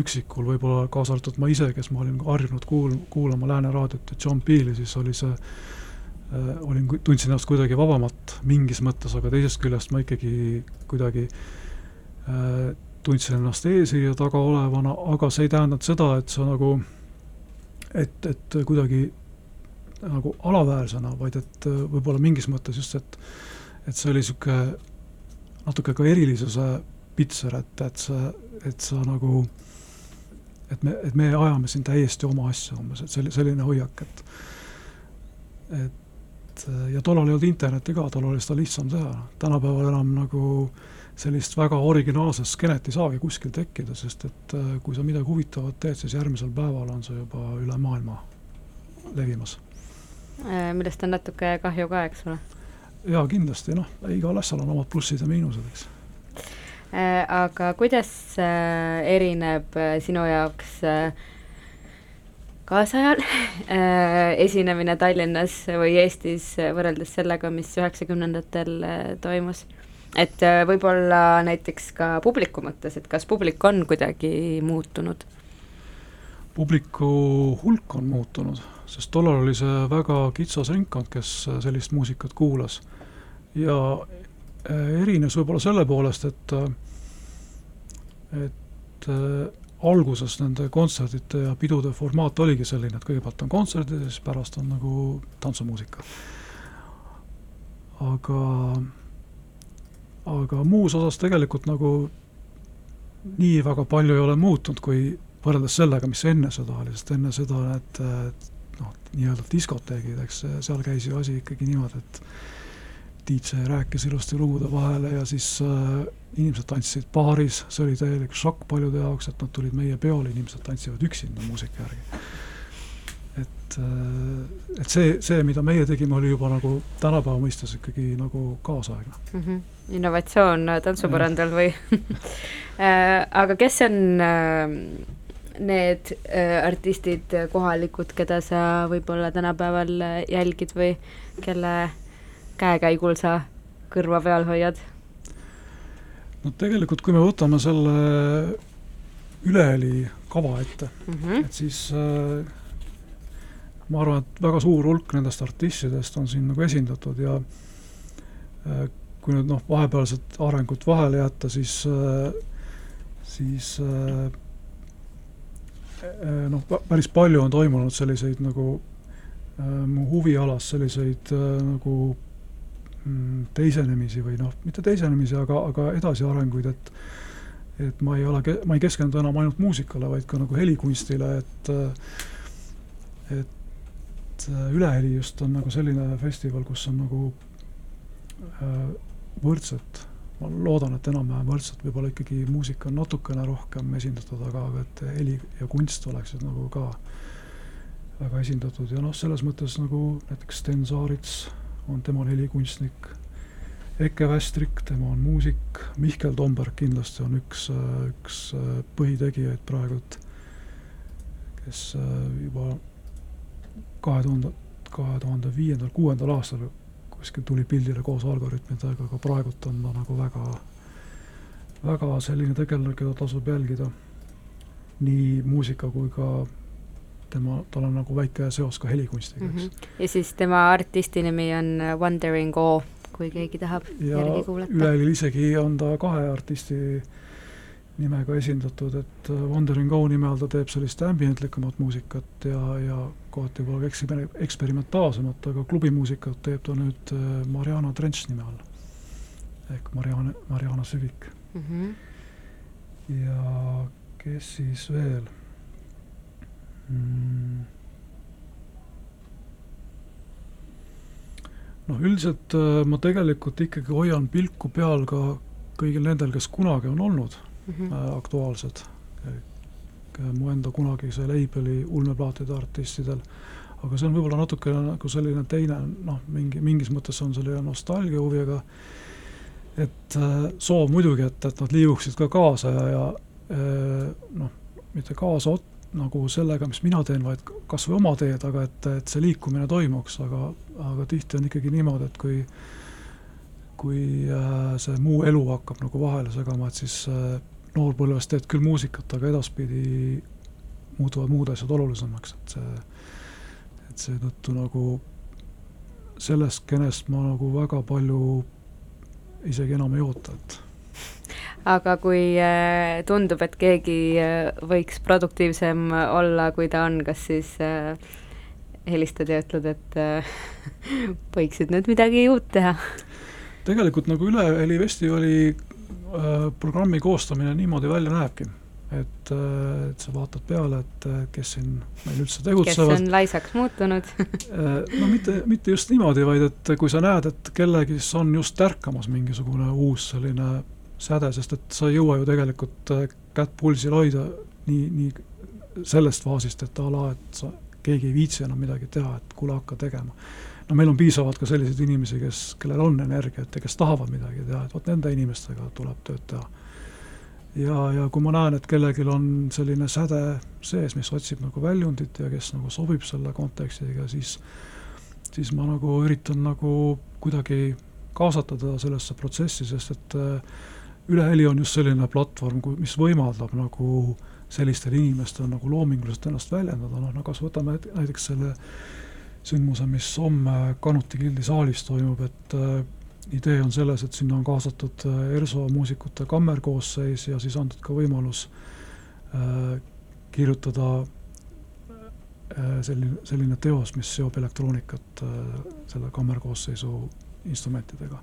üksikul, võib-olla kaasa arvatud ma ise, kes ma olin harjunud kuul-, kuulama Lääne raadiot ja John Peele'i, siis oli see äh, olin, tundsin ennast kuidagi vabamalt mingis mõttes, aga teisest küljest ma ikkagi kuidagi äh, tundsin ennast eesriie taga olevana, aga see ei tähendanud seda, et sa nagu, et, et kuidagi nagu alaväärsena, vaid et äh, võib-olla mingis mõttes just, et et see oli niisugune natuke ka erilisuse pitser, et, et sa, et sa nagu, et me, et me ajame siin täiesti oma asja umbes, et selli-, selline hoiak, et et ja tollal ei olnud internetti ka, tollal oli seda lihtsam teha, tänapäeval enam nagu sellist väga originaalset skeenet ei saagi kuskil tekkida, sest et kui sa midagi huvitavat teed, siis järgmisel päeval on see juba üle maailma levimas. Äh, millest on natuke kahju ka, eks ole. jaa, kindlasti, noh, igal asjal on omad plussid ja miinused, eks. Äh, aga kuidas äh, erineb äh, sinu jaoks kaasajal esinemine Tallinnas või Eestis võrreldes sellega, mis üheksakümnendatel toimus? et võib-olla näiteks ka publiku mõttes, et kas publik on kuidagi muutunud? publiku hulk on muutunud, sest tollal oli see väga kitsas ringkond, kes sellist muusikat kuulas. ja erines võib-olla selle poolest, et et äh, alguses nende kontserdite ja pidude formaat oligi selline, et kõigepealt on kontserdid ja siis pärast on nagu tantsumuusika. aga, aga muus osas tegelikult nagu nii väga palju ei ole muutunud, kui võrreldes sellega, mis enne seda oli, sest enne seda need noh, nii-öelda diskoteegid, eks seal käis ju asi ikkagi niimoodi, et DJ rääkis ilusti lugude vahele ja siis äh, inimesed tantsisid paaris, see oli täielik šokk paljude jaoks, et nad tulid meie peole, inimesed tantsivad üksinda muusika järgi. et, et see, see, mida meie tegime, oli juba nagu tänapäeva mõistes ikkagi nagu kaasaegne mm. -hmm. innovatsioon tantsupõrandal või aga kes on need artistid kohalikud, keda sa võib-olla tänapäeval jälgid või kelle käekäigul sa kõrva peal hoiad? no tegelikult, kui me võtame selle Üleheli kava ette mm, -hmm. et siis äh, ma arvan, et väga suur hulk nendest artistidest on siin nagu esindatud ja äh, kui nüüd noh, vahepealset arengut vahele jätta, siis äh, siis äh, noh, päris palju on toimunud selliseid nagu äh, mu huvialas selliseid äh, nagu teisenemisi või noh, mitte teisenemisi, aga, aga edasiarenguid, et et ma ei ole, ma ei keskendu enam ainult muusikale, vaid ka nagu helikunstile, et et Üleheli just on nagu selline festival, kus on nagu võrdselt, ma loodan, et enam-vähem võrdselt, võib-olla ikkagi muusika on natukene rohkem esindatud, aga, aga et heli ja kunst oleksid nagu ka väga esindatud ja noh, selles mõttes nagu näiteks Sten Saarits on, tema helikunstnik, Eke Västrik, tema on muusik, Mihkel Tomberg kindlasti on üks, üks põhitegijaid praegult, kes juba kahe tuhande, kahe tuhande viiendal, kuuendal aastal kuskil tuli pildile koos algoritmidega, aga praegult on ta nagu väga, väga selline tegelane, keda tasub jälgida. nii muusika kui ka tema, tal on nagu väike seos ka helikunstiga, eks mm. -hmm. ja siis tema artisti nimi on Wandering Awe, kui keegi tahab ja järgi kuulata. Ülelil isegi on ta kahe artisti nimega esindatud, et äh, Wandering Go nime all ta teeb sellist ambientlikumat muusikat ja, ja kohati võib-olla eksper-, eksperimentaalsemat, aga klubimuusikat teeb ta nüüd äh, Mariana Trench nime all. ehk Mariana, Mariana Süvik mm. -hmm. ja kes siis veel? Noh, üldiselt äh, ma tegelikult ikkagi hoian pilku peal ka kõigil nendel, kes kunagi on olnud mm -hmm. aktuaalsed. mu enda kunagise label'i ulmeplaatide artistidel, aga see on võib-olla natukene nagu selline teine noh, mingi, mingis mõttes on selline nostalgia huvi, aga et äh, soov muidugi, et, et nad liiguksid ka kaasa ja, ja äh, noh, mitte kaasa nagu sellega, mis mina teen, vaid kas või oma teed, aga et, et see liikumine toimuks, aga, aga tihti on ikkagi niimoodi, et kui kui äh, see muu elu hakkab nagu vahele segama, et siis äh, noorpõlves teed küll muusikat, aga edaspidi muutuvad muud asjad olulisemaks, et see, et seetõttu nagu sellest skeenest ma nagu väga palju isegi enam ei oota, et aga kui äh, tundub, et keegi äh, võiks produktiivsem olla, kui ta on, kas siis äh, helistad ja ütled, et võiksid nüüd midagi uut teha? tegelikult nagu Üleheli festivali programmi koostamine niimoodi välja näebki, et, et sa vaatad peale, et kes siin meil üldse tegutsevad. kes on laisaks muutunud no mitte, mitte just niimoodi, vaid et kui sa näed, et kellegis on just tärkamas mingisugune uus selline säde, sest et sa ei jõua ju tegelikult kätt pulsil hoida nii, nii sellest faasist, et a la, et sa, keegi ei viitsi enam midagi teha, et kuule, hakka tegema no meil on piisavalt ka selliseid inimesi, kes, kellel on energiat ja kes tahavad midagi teha, et vot nende inimestega tuleb tööd teha. ja, ja kui ma näen, et kellelgi on selline säde sees, mis otsib nagu väljundit ja kes nagu sobib selle kontekstiga, siis siis ma nagu üritan nagu kuidagi kaasata teda sellesse protsessi, sest et äh, Üleheli on just selline platvorm, mis võimaldab nagu sellistel inimestel nagu loominguliselt ennast väljendada, noh, no kas võtame näiteks selle sündmuse, mis homme Kanuti gildi saalis toimub, et äh, idee on selles, et sinna on kaasatud äh, ERSO muusikute kammerkoosseis ja siis antud ka võimalus äh, kirjutada äh, selline, selline teos, mis seob elektroonikat äh, selle kammerkoosseisu instrumentidega.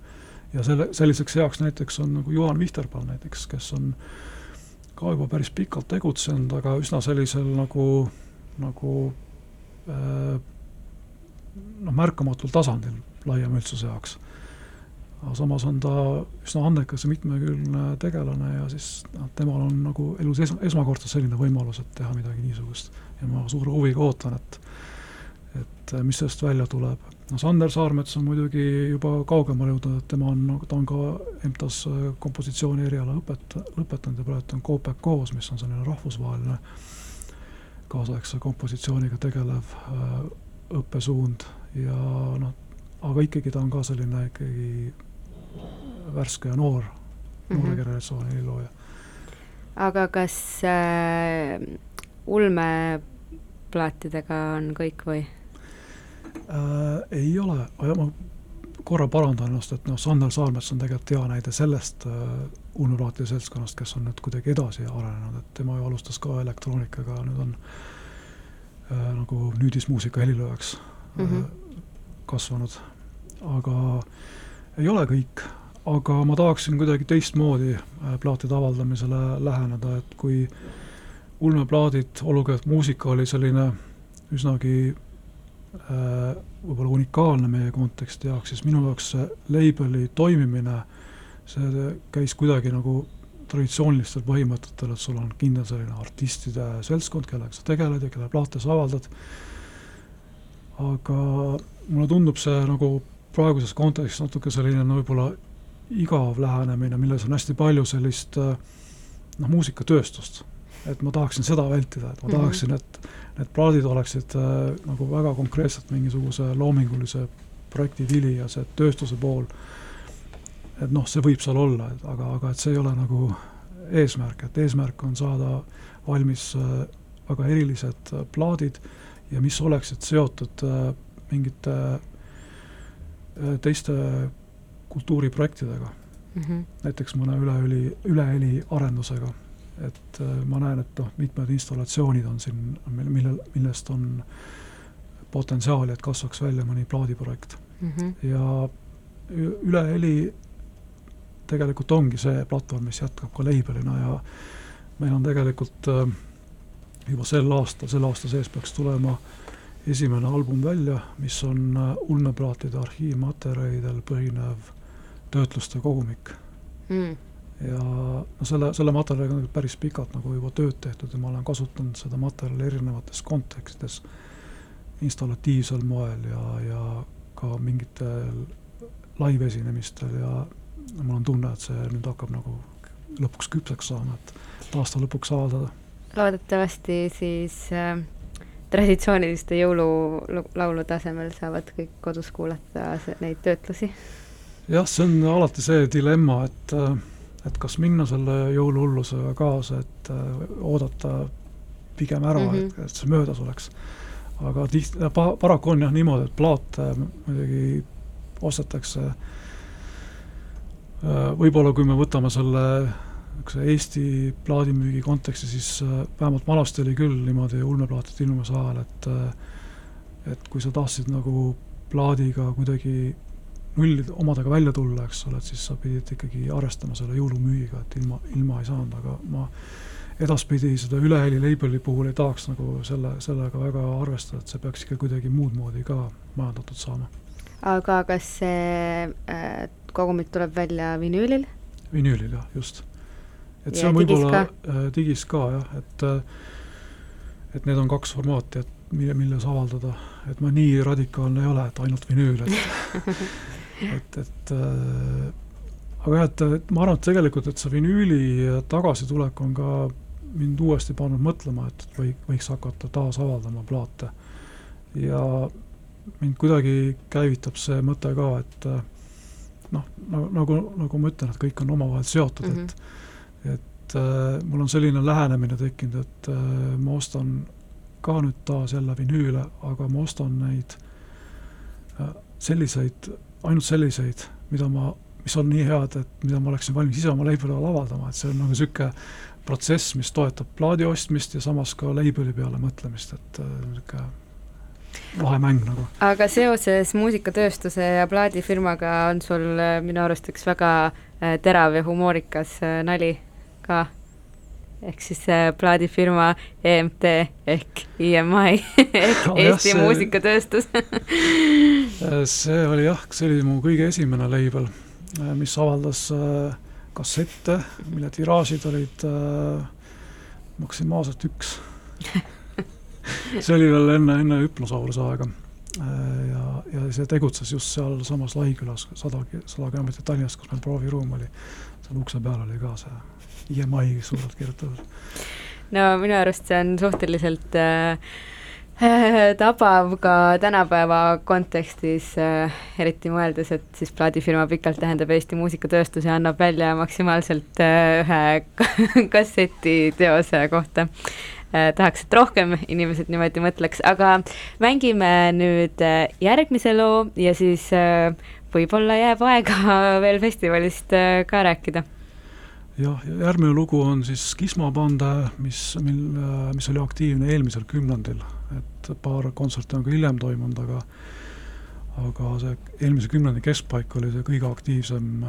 Ja selle, selliseks heaks näiteks on nagu Juhan Vihterpall näiteks, kes on ka juba päris pikalt tegutsenud, aga üsna sellisel nagu, nagu äh, noh, märkamatul tasandil laiema üldsuse jaoks. aga samas on ta üsna andekas ja mitmekülgne tegelane ja siis noh, temal on nagu elus es-, esmakordselt selline võimalus, et teha midagi niisugust. ja ma suure huviga ootan, et et mis sellest välja tuleb. No Sander Saarmets on muidugi juba kaugemale jõudnud, et tema on, ta on ka EMTA-s kompositsiooni eriala õpet-, lõpetanud ja praegu on Coopec koos, mis on selline rahvusvaheline kaasaegse kompositsiooniga tegelev äh, õppesuund ja noh, aga ikkagi ta on ka selline ikkagi värske ja noor, noore mm -hmm. generatsiooni helilooja. aga kas äh, ulmeplaatidega on kõik või äh,? ei ole, ma korra parandan ennast, et noh, Sander Saarmets on tegelikult hea näide sellest äh, ulmeplaatide seltskonnast, kes on nüüd kuidagi edasi arenenud, et tema ju alustas ka elektroonikaga, nüüd on äh, nagu nüüdismuusika heliloojaks mm -hmm. kasvanud. aga ei ole kõik, aga ma tahaksin kuidagi teistmoodi äh, plaatide avaldamisele läheneda, et kui ulmeplaadid, olgugi et muusika oli selline üsnagi äh, võib-olla unikaalne meie konteksti jaoks, siis minu jaoks see label'i toimimine, see käis kuidagi nagu traditsioonilistel põhimõtetel, et sul on kindel selline artistide seltskond, kellega sa tegeled ja kelle plaate sa avaldad, aga mulle tundub see nagu praeguses kontekstis natuke selline no võib-olla igav lähenemine, milles on hästi palju sellist noh, muusikatööstust. Et ma tahaksin seda vältida, et ma mhm. tahaksin, et need plaadid oleksid äh, nagu väga konkreetselt mingisuguse loomingulise projekti vili ja see tööstuse pool, et noh, see võib seal olla, aga, aga et see ei ole nagu eesmärk, et eesmärk on saada valmis äh, väga erilised äh, plaadid ja mis oleksid seotud äh, mingite äh, teiste kultuuriprojektidega mm. -hmm. näiteks mõne üleüli, üleheli arendusega et äh, ma näen, et noh, mitmed installatsioonid on siin, millel, millest on potentsiaali, et kasvaks välja mõni plaadiprojekt mm. -hmm. ja ü- Üleheli tegelikult ongi see platvorm, mis jätkab ka label'ina ja meil on tegelikult äh, juba sel aastal, selle aasta sees peaks tulema esimene album välja, mis on äh, ulmeplaatide arhiivmaterjalidel põhinev töötluste kogumik. mm. Ja no selle, selle materjaliga on päris pikalt nagu juba tööd tehtud ja ma olen kasutanud seda materjali erinevates kontekstides, installatiivsel moel ja, ja ka mingitel live-esinemistel ja mul on tunne, et see nüüd hakkab nagu lõpuks küpseks saama, et aasta lõpuks avaldada. loodetavasti siis äh, traditsiooniliste jõululaulude asemel saavad kõik kodus kuulata neid töötlusi. jah, see on alati see dilemma, et, äh, et kas minna selle jõuluhullusega kaasa, et äh, oodata pigem ära mm. -hmm. et, et see möödas oleks. aga tihti, pa-, paraku on jah niimoodi, et plaate muidugi ostetakse äh, võib-olla kui me võtame selle niisuguse Eesti plaadimüügi konteksti, siis äh, vähemalt vanasti oli küll niimoodi ulmeplaatide ilmumise ajal, et äh, et kui sa tahtsid nagu plaadiga kuidagi nulli omadega välja tulla, eks ole, et siis sa pidid ikkagi arvestama selle jõulumüügiga, et ilma, ilma ei saanud, aga ma edaspidi seda üleheli label'i puhul ei tahaks nagu selle, sellega väga arvestada, et see peaks ikka kuidagi muud moodi ka majandatud saama. aga kas see äh, kogumik tuleb välja vinüülil? vinüülil jah, just. et Ja see on võib-olla äh, digis ka jah, et äh, et need on kaks formaati, et mille, milles avaldada, et ma nii radikaalne ei ole, et ainult vinüül, et et, et äh, aga jah, et, et ma arvan, et tegelikult, et see vinüüli tagasitulek on ka mind uuesti pannud mõtlema, et või, võiks hakata taas avaldama plaate. ja mind kuidagi käivitab see mõte ka, et äh, noh, nagu, nagu ma ütlen, et kõik on omavahel seotud mm, Mhm. -hmm. et et äh, mul on selline lähenemine tekkinud, et ma ostan ka nüüd taas jälle vinüüle, aga ma ostan neid selliseid, ainult selliseid, mida ma, mis on nii head, et mida ma oleksin valmis ise oma all avaldama, et see on nagu niisugune protsess, mis toetab plaadi ostmist ja samas ka label'i peale mõtlemist, et niisugune lahe mäng nagu. aga seoses muusikatööstuse ja plaadifirmaga on sul äh, minu arust üks väga äh, terav ja humoorikas äh, nali ka. Ehk siis äh, plaadifirma EMT ehk EMI ehk Oh, jah, Eesti see- Muusikatööstus Äh, see oli jah, see oli mu kõige esimene label, mis avaldas äh, kassette, mille tiraažid olid äh, maksimaalselt üks. see oli veel enne, enne hüpnosauruse aega. Äh, ja, ja see tegutses just sealsamas Lahikülas, sada, sada kilomeetrit Tallinnast, kus meil prooviruum oli. seal ukse peal oli ka see IMI suurelt kirjutatud. no minu arust see on suhteliselt äh, tabav ka tänapäeva kontekstis äh,, eriti mõeldes, et siis plaadifirma pikalt tähendab Eesti Muusikatööstus ja annab välja maksimaalselt äh, ühe kasseti teose kohta äh,. tahaks, et rohkem inimesed niimoodi mõtleks, aga mängime nüüd äh, järgmise loo ja siis äh, võib-olla jääb aega veel festivalist äh, ka rääkida jah, ja järgmine lugu on siis Skisma band, mis, mil, mis oli aktiivne eelmisel kümnendil, et paar kontserti on ka hiljem toimunud, aga aga see eelmise kümnendi keskpaik oli see kõige aktiivsem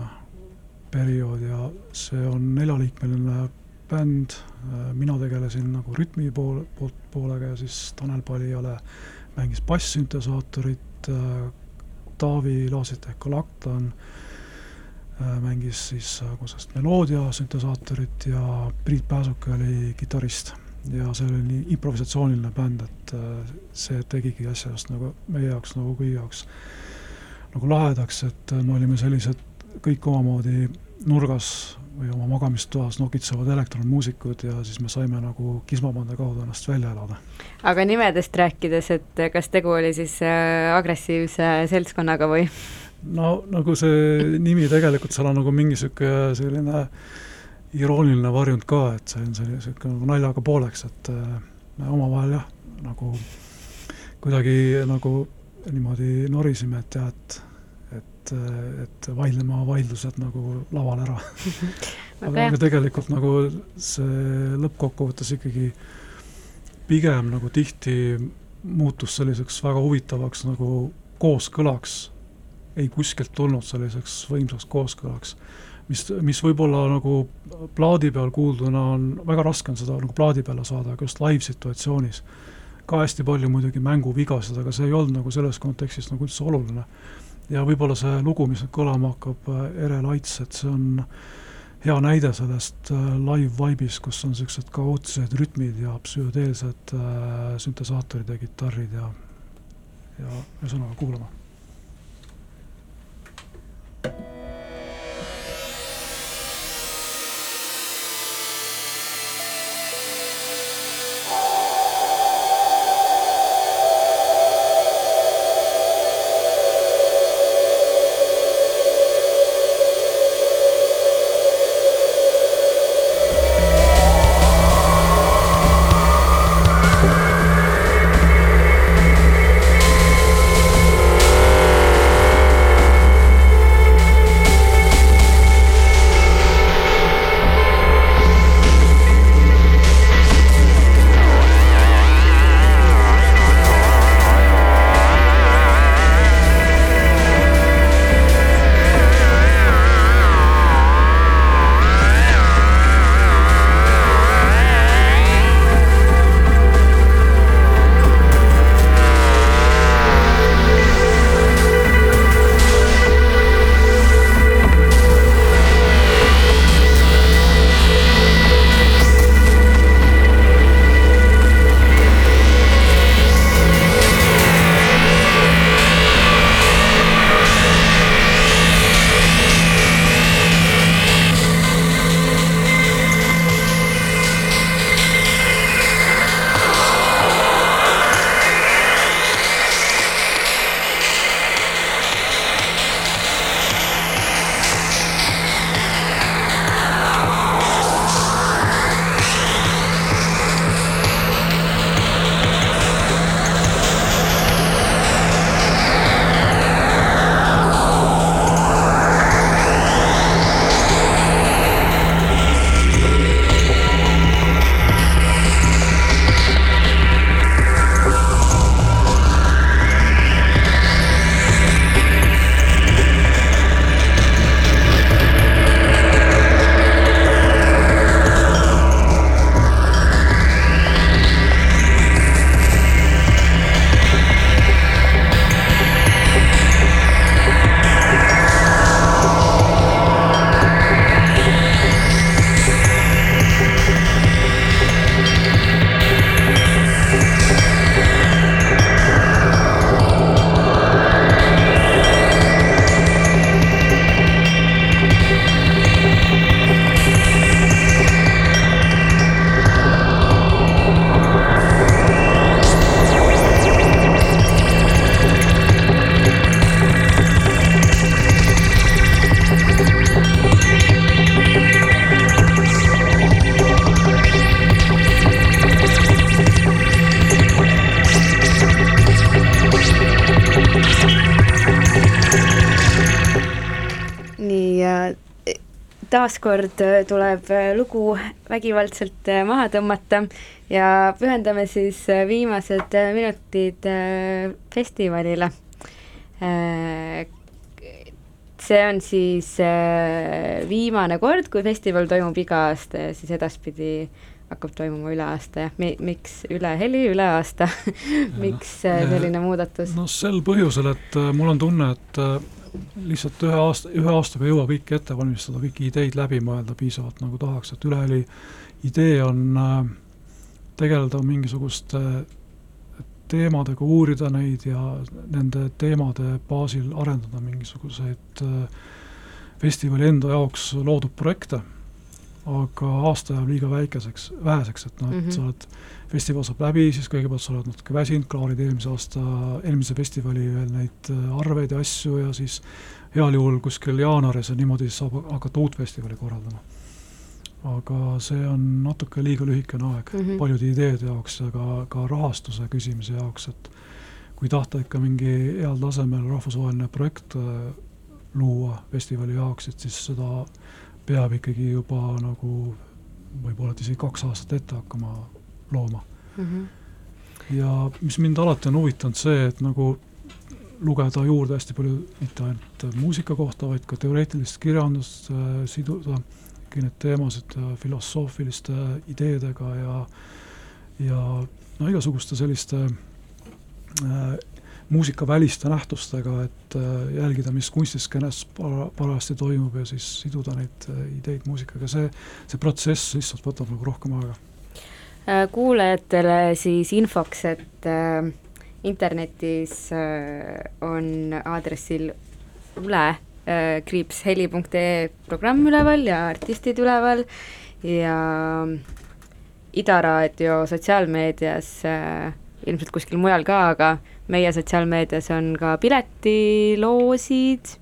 periood ja see on neljaliikmeline bänd, mina tegelesin nagu rütmi pool, poolt, poolega ja siis Tanel Palijale mängis bass-süntesaatorit, Taavi Laasik ehk Galaktan mängis siis kusagist meloodia süntesaatorit ja Priit Pääsuke oli kitarrist. ja see oli nii improvisatsiooniline bänd, et see tegigi asja just nagu meie jaoks nagu kõigi jaoks nagu lahedaks, et me olime sellised kõik omamoodi nurgas või oma magamistoas nokitsevad elektronmuusikud ja siis me saime nagu kismapande kaudu ennast välja elada. aga nimedest rääkides, et kas tegu oli siis äh, agressiivse seltskonnaga või? No nagu see nimi tegelikult, seal on nagu mingi niisugune selline irooniline varjund ka, et see on selline niisugune nagu naljaga pooleks, et me omavahel jah, nagu kuidagi nagu niimoodi norisime, et jah, et et, et vaidleme oma vaidlused nagu laval ära. Aga, aga tegelikult nagu see lõppkokkuvõttes ikkagi pigem nagu tihti muutus selliseks väga huvitavaks nagu kooskõlaks, ei kuskilt tulnud selliseks võimsaks kooskõlaks, mis, mis võib-olla nagu plaadi peal kuulduna on, väga raske on seda nagu plaadi peale saada, aga just live-situatsioonis ka hästi palju muidugi mänguvigasid, aga see ei olnud nagu selles kontekstis nagu üldse oluline. ja võib-olla see lugu, mis nüüd kõlama hakkab, Ere Laits, et see on hea näide sellest äh, live vibe'ist, kus on niisugused kaootilised rütmid ja psühhedeelsed äh, süntesaatorid ja kitarrid ja ja ühesõnaga kuulama Thank you. Taaskord äh, tuleb äh, lugu vägivaldselt äh, maha tõmmata ja pühendame siis viimased minutid festivalile. see on siis viimane kord, kui festival toimub iga aasta ja siis edaspidi hakkab toimuma üle aasta, jah, mi-, miks üle heli, üle aasta miks selline muudatus? no sel põhjusel, et mul on tunne, et lihtsalt ühe aasta, ühe aastaga ei jõua kõike ette valmistada, kõiki ideid läbi mõelda piisavalt, nagu tahaks, et üleheli idee on äh, tegeleda mingisuguste teemadega, uurida neid ja nende teemade baasil arendada mingisuguseid äh, festivali enda jaoks loodud projekte, aga aasta jääb liiga väikeseks, väheseks, et noh, et mm -hmm. sa oled festival saab läbi, siis kõigepealt sa oled natuke väsinud, klaarid eelmise aasta, eelmise festivali veel neid äh, arveid ja asju ja siis heal juhul kuskil jaanuaris ja niimoodi saab hakata uut festivali korraldama. aga see on natuke liiga lühikene aeg mm -hmm. paljude ideede jaoks ja ka, ka rahastuse küsimise jaoks, et kui tahta ikka mingi heal tasemel rahvusvaheline projekt äh, luua festivali jaoks, et siis seda peab ikkagi juba nagu võib-olla et isegi kaks aastat ette hakkama looma mm. -hmm. ja mis mind alati on huvitanud, see, et nagu lugeda juurde hästi palju mitte ainult muusika kohta, vaid ka teoreetilist kirjandust äh,, siduda kõiki neid teemasid äh, filosoofiliste ideedega ja ja no igasuguste selliste äh, muusikaväliste nähtustega, et äh, jälgida, mis kunstiskeenes para-, parajasti toimub ja siis siduda neid äh, ideid muusikaga, see, see protsess lihtsalt võtab nagu rohkem aega. Äh, kuulajatele siis infoks, et äh, internetis äh, on aadressil ule äh, kriips heli.ee programm üleval ja artistid üleval ja Ida Raadio sotsiaalmeedias äh, ilmselt kuskil mujal ka, aga meie sotsiaalmeedias on ka piletiloosid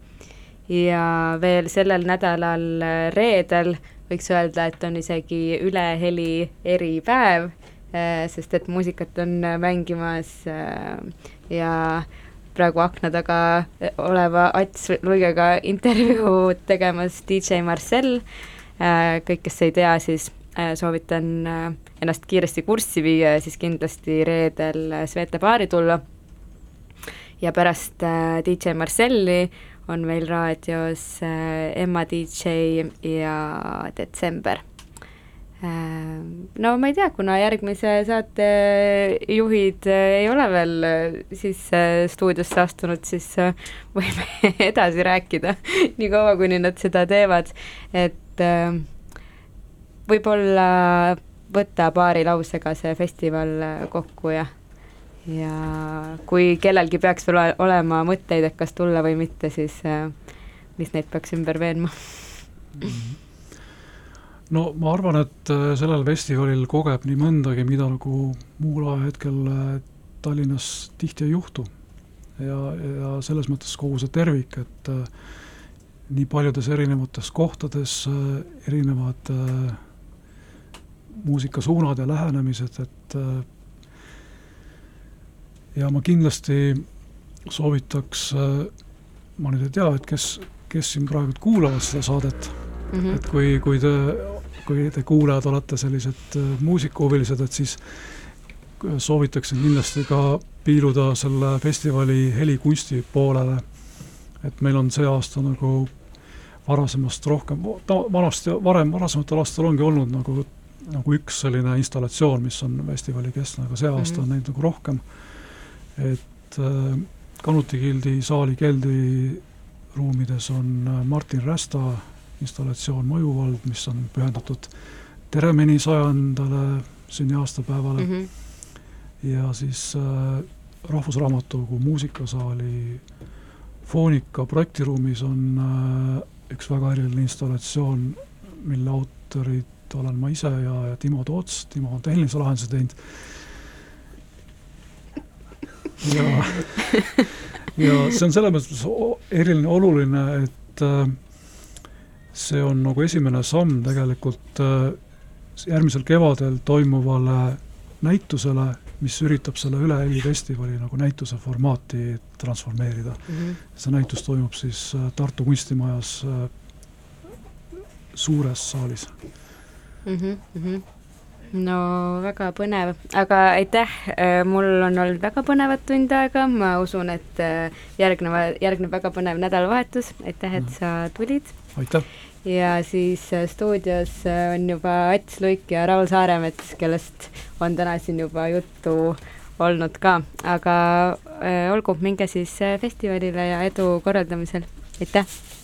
ja veel sellel nädalal äh, reedel võiks öelda, et on isegi üleheli eripäev, äh, sest et muusikat on mängimas äh, ja praegu akna taga oleva Ats Luigega intervjuud tegemas DJ Marcel, kõik, kes ei tea, siis soovitan ennast kiiresti kurssi viia ja siis kindlasti reedel Svete baari tulla ja pärast äh, DJ Marcelli on meil raadios äh, Emma DJ ja Detsember äh,. no ma ei tea, kuna järgmise saate juhid äh, ei ole veel äh, sisse stuudiosse astunud, siis äh, võime edasi rääkida niikaua, kuni nad seda teevad, et äh, võib-olla võtta paari lausega see festival kokku ja ja kui kellelgi peaks veel olema mõtteid, et kas tulla või mitte, siis äh, mis neid peaks ümber veenma no ma arvan, et äh, sellel festivalil kogeb nii mõndagi, mida nagu muul ajahetkel äh, Tallinnas tihti ei juhtu. ja, ja selles mõttes kogu see tervik, et nii paljudes erinevates kohtades erinevad muusikasuunad ja lähenemised, et ja ma kindlasti soovitaks, äh, ma nüüd ei tea, et kes, kes siin praegu kuulavad seda saadet mm, -hmm. et kui, kui te, kui te kuulajad olete sellised äh, muusikahuvilised, et siis soovitaksin kindlasti ka piiluda selle festivali helikunsti poolele. et meil on see aasta nagu varasemast rohkem, vanasti, varem, varasematel aastatel ongi olnud nagu, nagu üks selline installatsioon, mis on festivali keskne, aga see aasta mm -hmm. on neid nagu rohkem et äh, Kanuti gildi saali keldriruumides on äh, Martin Rästa installatsioon Mõjuvald, mis on pühendatud Teremeni sajandale sünniaastapäevale mm. -hmm. ja siis äh, Rahvusraamatukogu muusikasaali Foonika projektiruumis on äh, üks väga eriline installatsioon, mille autorid olen ma ise ja, ja Timo Toots, Timo on tehnilise lahenduse teinud ja, ja see on selles mõttes eriline, oluline, et äh, see on nagu esimene samm tegelikult äh, järgmisel kevadel toimuvale näitusele, mis üritab selle Üle Heli festivali nagu näituse formaati transformeerida mm. -hmm. see näitus toimub siis äh, Tartu kunstimajas suures saalis mm. -hmm, mm -hmm no väga põnev, aga aitäh, äh, mul on olnud väga põnevat tund aega, ma usun, et äh, järgneva, järgneb väga põnev nädalavahetus, aitäh, et sa tulid. aitäh! ja siis äh, stuudios on juba Ats Luik ja Raul Saaremets, kellest on täna siin juba juttu olnud ka, aga olgu, minge siis festivalile ja edu korraldamisel, aitäh!